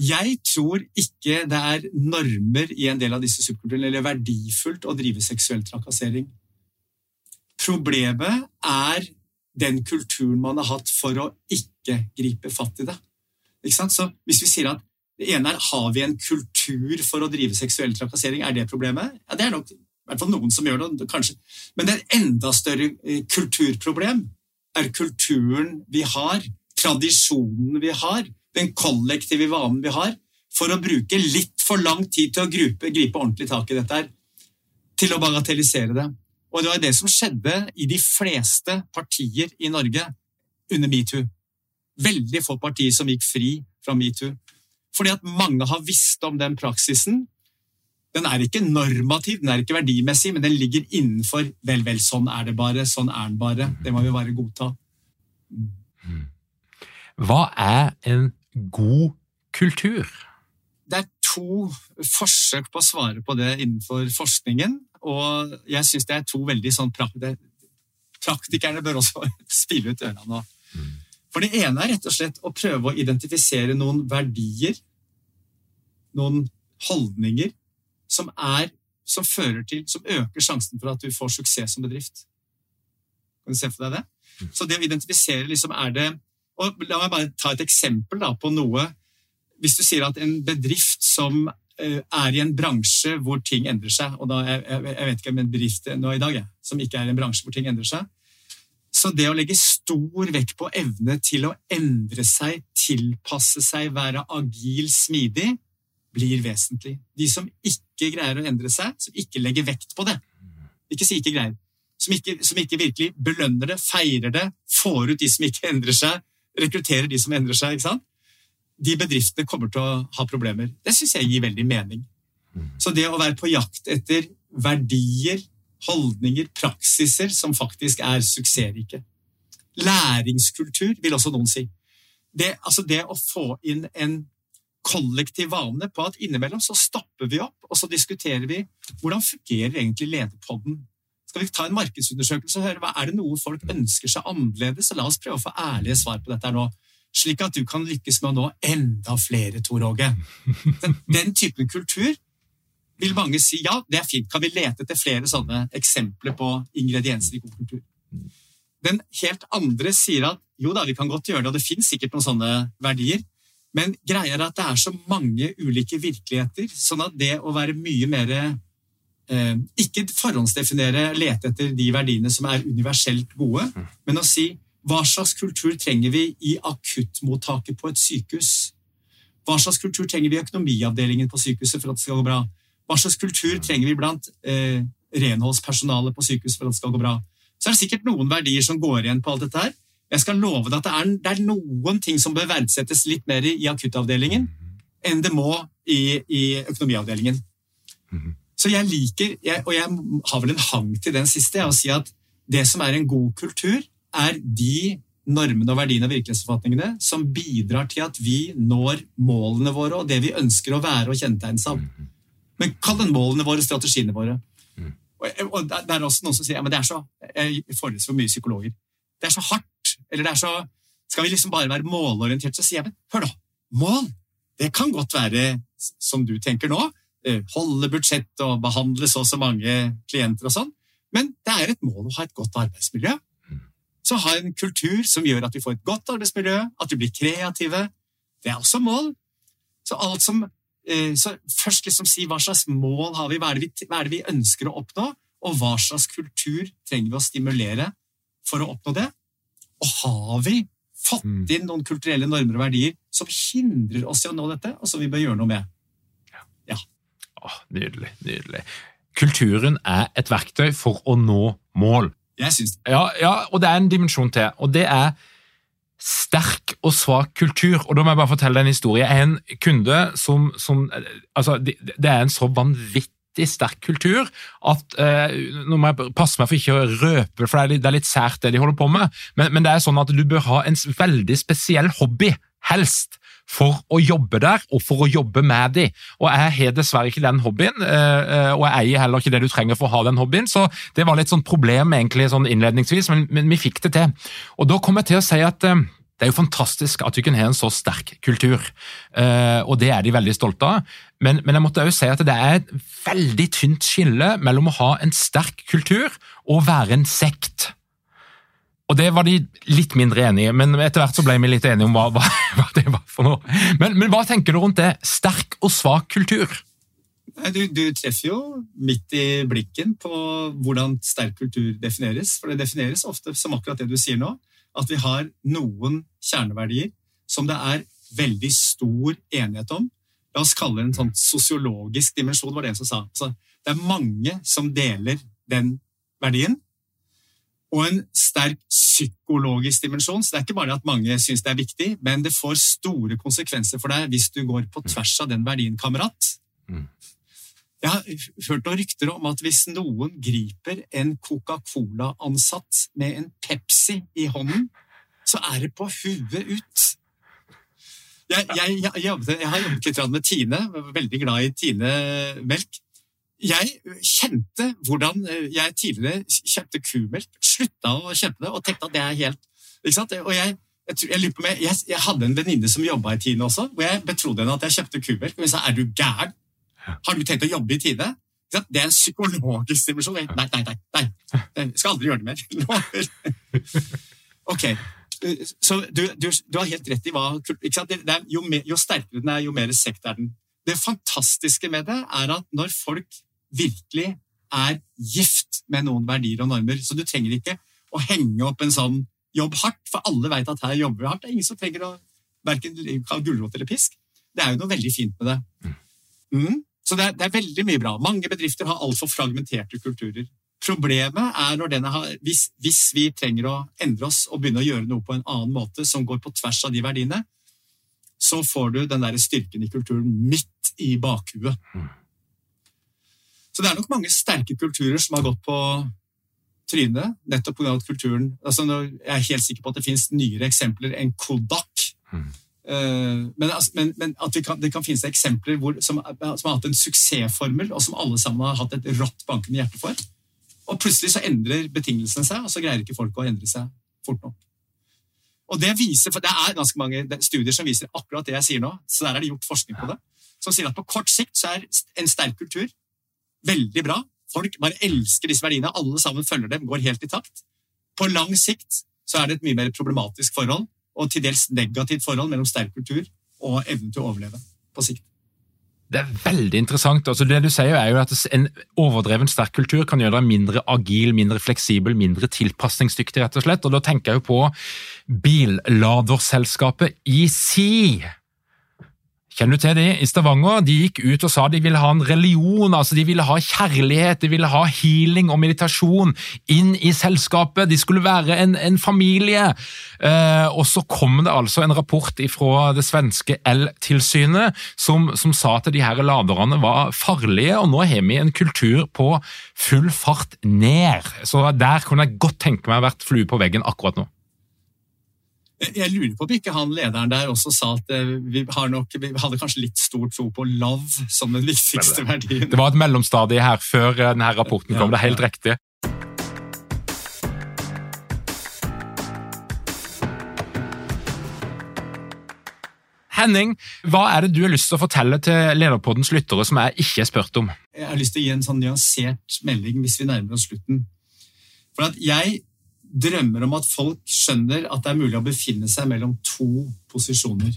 Jeg tror ikke det er normer i en del av disse subkulturene, eller verdifullt å drive seksuell trakassering. Problemet er den kulturen man har hatt for å ikke gripe fatt i det. Så hvis vi sier at det ene er har vi en kultur for å drive seksuell trakassering, er det problemet? Ja, Det er nok i hvert fall noen som gjør det, kanskje. Men et enda større eh, kulturproblem er kulturen vi har, tradisjonen vi har, den kollektive vanen vi har, for å bruke litt for lang tid til å gripe, gripe ordentlig tak i dette her. Til å bagatellisere det. Og det var det som skjedde i de fleste partier i Norge under metoo. Veldig få partier som gikk fri fra metoo. Fordi at mange har visst om den praksisen. Den er ikke normativ, den er ikke verdimessig, men den ligger innenfor vel, vel, sånn er det bare, sånn er den bare. Det må vi bare godta. Hva er en god kultur? det er to forsøk på å svare på det innenfor forskningen, og jeg syns det er to veldig sånn Praktikerne bør også <laughs> spille ut ørene nå. For det ene er rett og slett å prøve å identifisere noen verdier, noen holdninger, som, er, som fører til, som øker sjansen for at du får suksess som bedrift. Kan du se for deg det? Så det å identifisere liksom er det og La meg bare ta et eksempel da, på noe hvis du sier at en bedrift som eh, er i en bransje hvor ting endrer seg, og da, jeg, jeg vet ikke om en bedrift nå i dag jeg, som ikke er i en bransje hvor ting endrer seg, så det å legge stor vekt på evne til å endre seg, tilpasse seg, være agil, smidig, blir vesentlig. De som ikke greier å endre seg, som ikke legger vekt på det, ikke si ikke greier, som ikke, som ikke virkelig belønner det, feirer det, får ut de som ikke endrer seg, rekrutterer de som endrer seg, ikke sant? de bedriftene kommer til å ha problemer. Det syns jeg gir veldig mening. Så det å være på jakt etter verdier, holdninger, praksiser som faktisk er suksessrike. Læringskultur, vil også noen si. Det, altså det å få inn en kollektiv vane på at innimellom så stopper vi opp, og så diskuterer vi hvordan fungerer egentlig lederpodden. Skal vi ta en markedsundersøkelse og høre hva er det noe folk ønsker seg annerledes? Så la oss prøve å få ærlige svar på dette her nå slik at du kan lykkes med å nå enda flere, Tor Åge. Den, den typen kultur vil mange si ja, det er fint. Kan vi lete etter flere sånne eksempler på ingredienser i god kultur? Den helt andre sier at jo da, vi kan godt gjøre det, og det finnes sikkert noen sånne verdier, men greia er at det er så mange ulike virkeligheter, sånn at det å være mye mer eh, Ikke forhåndsdefinere, lete etter de verdiene som er universelt gode, men å si hva slags kultur trenger vi i akuttmottaket på et sykehus? Hva slags kultur trenger vi i økonomiavdelingen på sykehuset for at det skal gå bra? Hva slags kultur trenger vi blant eh, renholdspersonalet på sykehuset for at det skal gå bra? Så er det sikkert noen verdier som går igjen på alt dette her. Jeg skal love deg at det er, det er noen ting som bør verdsettes litt mer i akuttavdelingen enn det må i, i økonomiavdelingen. Så jeg liker, jeg, og jeg har vel en hang til den siste, å si at det som er en god kultur, er de normene og verdiene og virkelighetsoppfatningene som bidrar til at vi når målene våre og det vi ønsker å være og kjennetegnes av. Men kall den målene våre, strategiene våre. Og Det er også noen som sier ja, men det er så, jeg foreleser for mye psykologer. Det er så hardt. Eller det er så Skal vi liksom bare være målorientert, så sier jeg men hør, da. Mål! Det kan godt være, som du tenker nå, eh, holde budsjett og behandle så og så mange klienter og sånn. Men det er et mål å ha et godt arbeidsmiljø så ha en kultur som gjør at vi får et godt arbeidsmiljø, at vi blir kreative. Det er også mål. Så alt som eh, så Først liksom si hva slags mål har vi, hva er, vi, hva er det vi ønsker å oppnå, og hva slags kultur trenger vi å stimulere for å oppnå det? Og har vi fått mm. inn noen kulturelle normer og verdier som hindrer oss i å nå dette, og som vi bør gjøre noe med? Ja. Åh, nydelig. Nydelig. Kulturen er et verktøy for å nå mål. Jeg syns det. Ja, ja, og det er en dimensjon til, og det er sterk og svak kultur. Og da må jeg bare fortelle en historie. Jeg er en kunde som, som altså, det, det, er en så vanvittig sterk kultur at eh, Nå må jeg passe meg for ikke å røpe, for det er litt, det er litt sært det de holder på med, men, men det er sånn at du bør ha en veldig spesiell hobby, helst for å jobbe der og for å jobbe med de. Og Jeg har dessverre ikke den hobbyen, eh, eh, og jeg eier heller ikke det du trenger for å ha den hobbyen, så det var litt sånn problem egentlig sånn innledningsvis, men, men vi fikk det til. Og Da kom jeg til å si at eh, det er jo fantastisk at vi kan ha en så sterk kultur, og det er de veldig stolte av. Men, men jeg måtte også si at det er et veldig tynt skille mellom å ha en sterk kultur og være en sekt. Og Det var de litt mindre enige men etter hvert så ble vi litt enige om hva, hva, <laughs> hva det var for noe. Men, men, hva tenker du rundt det? Sterk og svak kultur? Du, du, treffer jo midt i blikken på hvordan sterk kultur defineres. For det defineres ofte som akkurat det du sier nå, at vi har noen kjerneverdier som det er veldig stor enighet om. La oss kalle det en sånn sosiologisk dimensjon, var det en som sa. Altså, det er mange som deler den verdien og en sterk psykologisk dimensjon. Så det er ikke bare at mange syns det er viktig, men det får store konsekvenser for deg hvis du går på tvers av den verdien, kamerat. Mm. Jeg har hørt noen rykter om at hvis noen griper en Coca-Cola-ansatt med en Pepsi i hånden, så er det på huet ut. Jeg, jeg, jeg, jobbet, jeg har jobbet litt med Tine, veldig glad i Tine-melk. Jeg kjente hvordan jeg tidligere kjøpte kumelk, slutta å kjøpe det og tenkte at det er helt ikke sant? Og jeg, jeg, jeg, hadde en venninne som jobba i Tine også, hvor jeg betrodde henne at jeg kjøpte kumelk. Og hun sa er du gæren? Har du tenkt å jobbe i tide? Det er en psykologisk dimensjon. Nei, nei, nei. nei. Jeg skal aldri gjøre det mer. <laughs> ok, Så du, du, du, har helt rett i hva er, jo, mer, jo, sterkere den er, jo mer sekt er den. Det fantastiske med det er at når folk virkelig er gift med noen verdier og normer Så du trenger ikke å henge opp en sånn jobb hardt, for alle vet at her jobber vi hardt. Det er ingen som trenger å verken gulrot eller pisk. Det er jo noe veldig fint med det. Mm. Mm. Så det er, det er, veldig mye bra. Mange bedrifter har altfor fragmenterte kulturer. Problemet er når denne har, hvis, hvis, vi trenger å endre oss og begynne å gjøre noe på en annen måte som går på tvers av de verdiene, så får du den der styrken i kulturen midt i bakhuet. Mm. Så det er nok mange sterke kulturer som har gått på trynet nettopp pga. kulturen altså Jeg er helt sikker på at det finnes nyere eksempler enn Kodak. Uh, men, altså, men, men, at kan, det kan finnes eksempler hvor, som, som, har hatt en suksessformel, og som alle sammen har hatt et rått bankende hjerte for. Og plutselig så endrer betingelsene seg, og så greier ikke folk å endre seg fort nok. Og Det viser, for det er ganske mange studier som viser akkurat det jeg sier nå. så der er det gjort forskning på det, Som sier at på kort sikt så er en sterk kultur veldig bra. Folk bare elsker disse verdiene. Alle sammen følger dem, går helt i takt. På lang sikt så er det et mye mer problematisk forhold, og til dels negativt forhold mellom sterk kultur og evnen til å overleve på sikt. Det er veldig interessant. Altså, det du sier er jo at En overdreven sterk kultur kan gjøre deg mindre agil, mindre fleksibel, mindre tilpasningsdyktig. rett og slett. Og Da tenker jeg jo på billaderselskapet EC Kjenner du til det? I Stavanger de gikk ut og sa de ville ha en religion, altså de ville ha kjærlighet, de ville ha healing og meditasjon inn i selskapet. De skulle være en, en familie. Eh, og så kom det altså en rapport fra det svenske el-tilsynet som, som, sa at de her laderne var farlige, og nå har vi en kultur på full fart ned. Så der kunne jeg godt tenke meg å vært flue på veggen akkurat nå. Jeg lurer på om ikke han lederen der også sa at eh, vi, nok, vi hadde kanskje litt stor tro på love som den viktigste verdien. Det var et mellomstadie her før eh, denne rapporten kom, ja, det er helt riktig. Henning, hva er det du har lyst til å fortelle til Lederpoddens lyttere som jeg ikke har spurt om? Jeg har lyst til å gi en sånn nyansert melding hvis vi nærmer oss slutten. For at jeg drømmer om at folk skjønner at det er mulig å befinne seg mellom to posisjoner.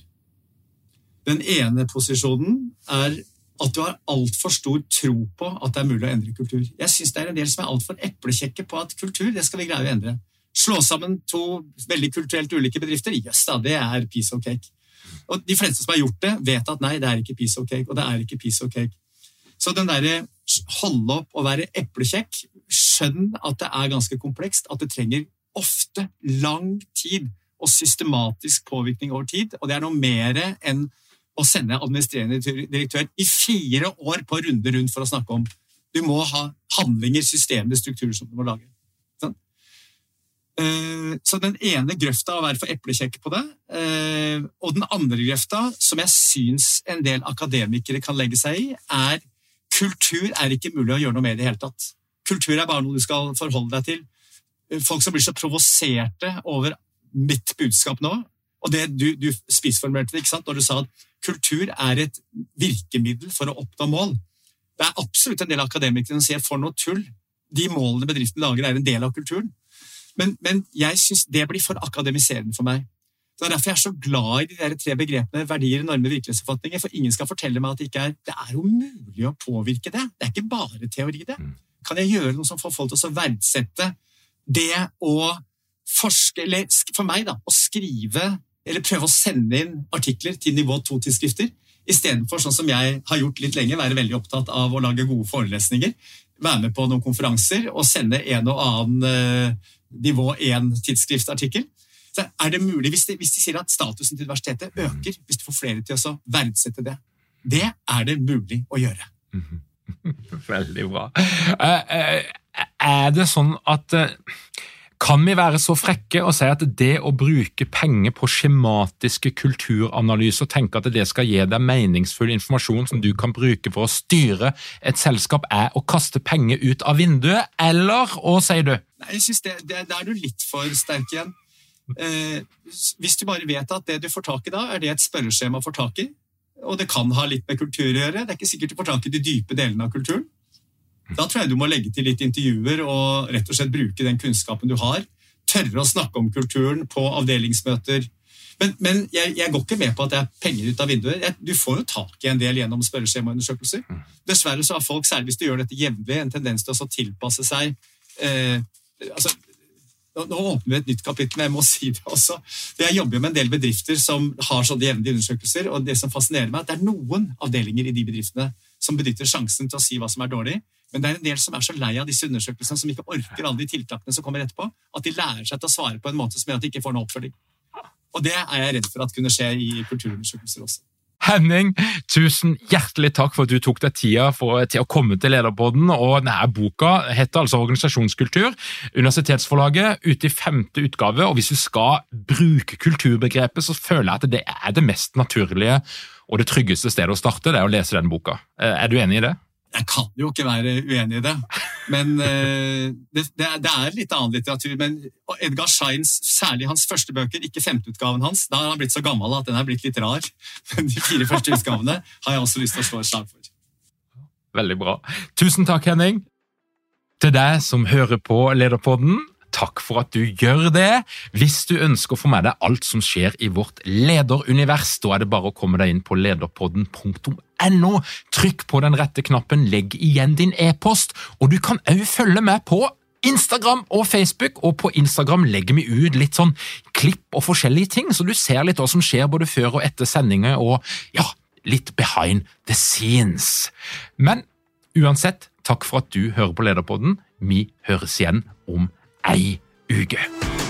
Den ene posisjonen er at du har altfor stor tro på at det er mulig å endre kultur. Jeg syns det er en del som er altfor eplekjekke på at kultur det skal vi greie å endre. Slå sammen to veldig kulturelt ulike bedrifter, yes da, det er piece of cake. Og De fleste som har gjort det, vet at nei, det er ikke piece of cake. og det er ikke piece of cake. Så den derre holde opp og være eplekjekk skjønn at det er ganske komplekst, at det trenger ofte lang tid og systematisk påvirkning over tid. Og det er noe mer enn å sende administrerende direktør i fire år på runde rundt for å snakke om. Du må ha handlinger, systemer, strukturer som du må lage. Sånn? Eh, så den ene grøfta å være for eplekjekk på det, eh, og den andre grøfta, som jeg syns en del akademikere kan legge seg i, er kultur er ikke mulig å gjøre noe med i det hele tatt. Kultur er bare noe du skal forholde deg til. Folk som blir så provoserte over mitt budskap nå, og det du, du spissformulerte ikke sant, når du sa at kultur er et virkemiddel for å oppnå mål. Det er absolutt en del akademikere som sier for noe tull. De målene bedriften lager, er en del av kulturen. Men, men jeg syns det blir for akademiserende for meg. Det er derfor jeg er så glad i de der tre begrepene verdier, normer, virkelighetsoppfatninger. For ingen skal fortelle meg at det ikke er Det er jo mulig å påvirke det. Det er ikke bare teori, det. Mm. Kan jeg gjøre noe som får folk til å verdsette det å forske, eller for meg, da, å skrive eller prøve å sende inn artikler til nivå 2-tidsskrifter, istedenfor sånn som jeg har gjort litt lenge, være veldig opptatt av å lage gode forelesninger, være med på noen konferanser og sende en og annen uh, nivå 1-tidsskriftartikkel. Så er det mulig, hvis de, hvis de, sier at statusen til universitetet øker, hvis du får flere til å verdsette det, det er det mulig å gjøre. <laughs> Veldig bra. Eh, eh, er det sånn at eh, Kan vi være så frekke og si at det å bruke penger på skjematiske kulturanalyser, tenke at det skal gi deg meningsfull informasjon som du kan bruke for å styre et selskap, er å kaste penger ut av vinduet, eller hva sier du? Nei, jeg synes det, det, det er du litt for sterk igjen. Eh, hvis du bare vet at det du får tak i da, er det et spørreskjema får tak i, og det kan ha litt med kultur å gjøre, det er ikke sikkert du får tak i de dype delene av kulturen, da tror jeg du må legge til litt intervjuer og rett og slett bruke den kunnskapen du har. Tørre å snakke om kulturen på avdelingsmøter. Men, men jeg, jeg, går ikke med på at det er penger ut av vinduet. Jeg, du får jo tak i en del gjennom spørreskjemaundersøkelser. Dessverre så har folk, særlig hvis du gjør dette jevnlig, en tendens til å tilpasse seg eh, altså, nå, åpner vi et nytt kapittel, men jeg må <laughs> si det også. Jeg jobber med en del bedrifter som har sånne jevnlige undersøkelser, og det som fascinerer meg, er at det er noen avdelinger i de bedriftene som benytter sjansen til å si hva som er dårlig. Men det er en del som er så lei av disse undersøkelsene, som ikke orker alle de tiltakene som kommer etterpå, at de lærer seg til å svare på en måte som gjør at de ikke får noe oppfølging. Og det er jeg redd for at kunne skje i kulturundersøkelser også. Henning, tusen hjertelig takk for at du tok deg tida for, til å komme til Lederpodden. og denne Boka heter altså Organisasjonskultur. Universitetsforlaget ute i femte utgave. og Hvis du skal bruke kulturbegrepet, så føler jeg at det er det mest naturlige og det tryggeste stedet å starte, det er å lese den boka. Eh, er du enig i det? Jeg kan jo ikke være uenig i det. Men uh, det, det, er litt annen litteratur. Men Edgar Scheins, særlig hans første bøker, ikke femteutgaven hans, da har han blitt så gammel at den er blitt litt rar. Men de fire første utgavene har jeg også lyst til å slå et slag for. Veldig bra. Tusen takk, Henning. Til deg som hører på Lederpodden, Takk for at du gjør det. Hvis du ønsker å få med deg alt som skjer i vårt lederunivers, da er det bare å komme deg inn på lederpodden.no. Trykk på den rette knappen, legg igjen din e-post, og du kan òg følge med på Instagram og Facebook, og på Instagram legger vi ut litt sånn klipp og forskjellige ting, så du ser litt hva som skjer både før og etter sendinger, og ja, litt behind the scenes. Men uansett, takk for at du hører på Lederpodden. Vi høres igjen om ei uke.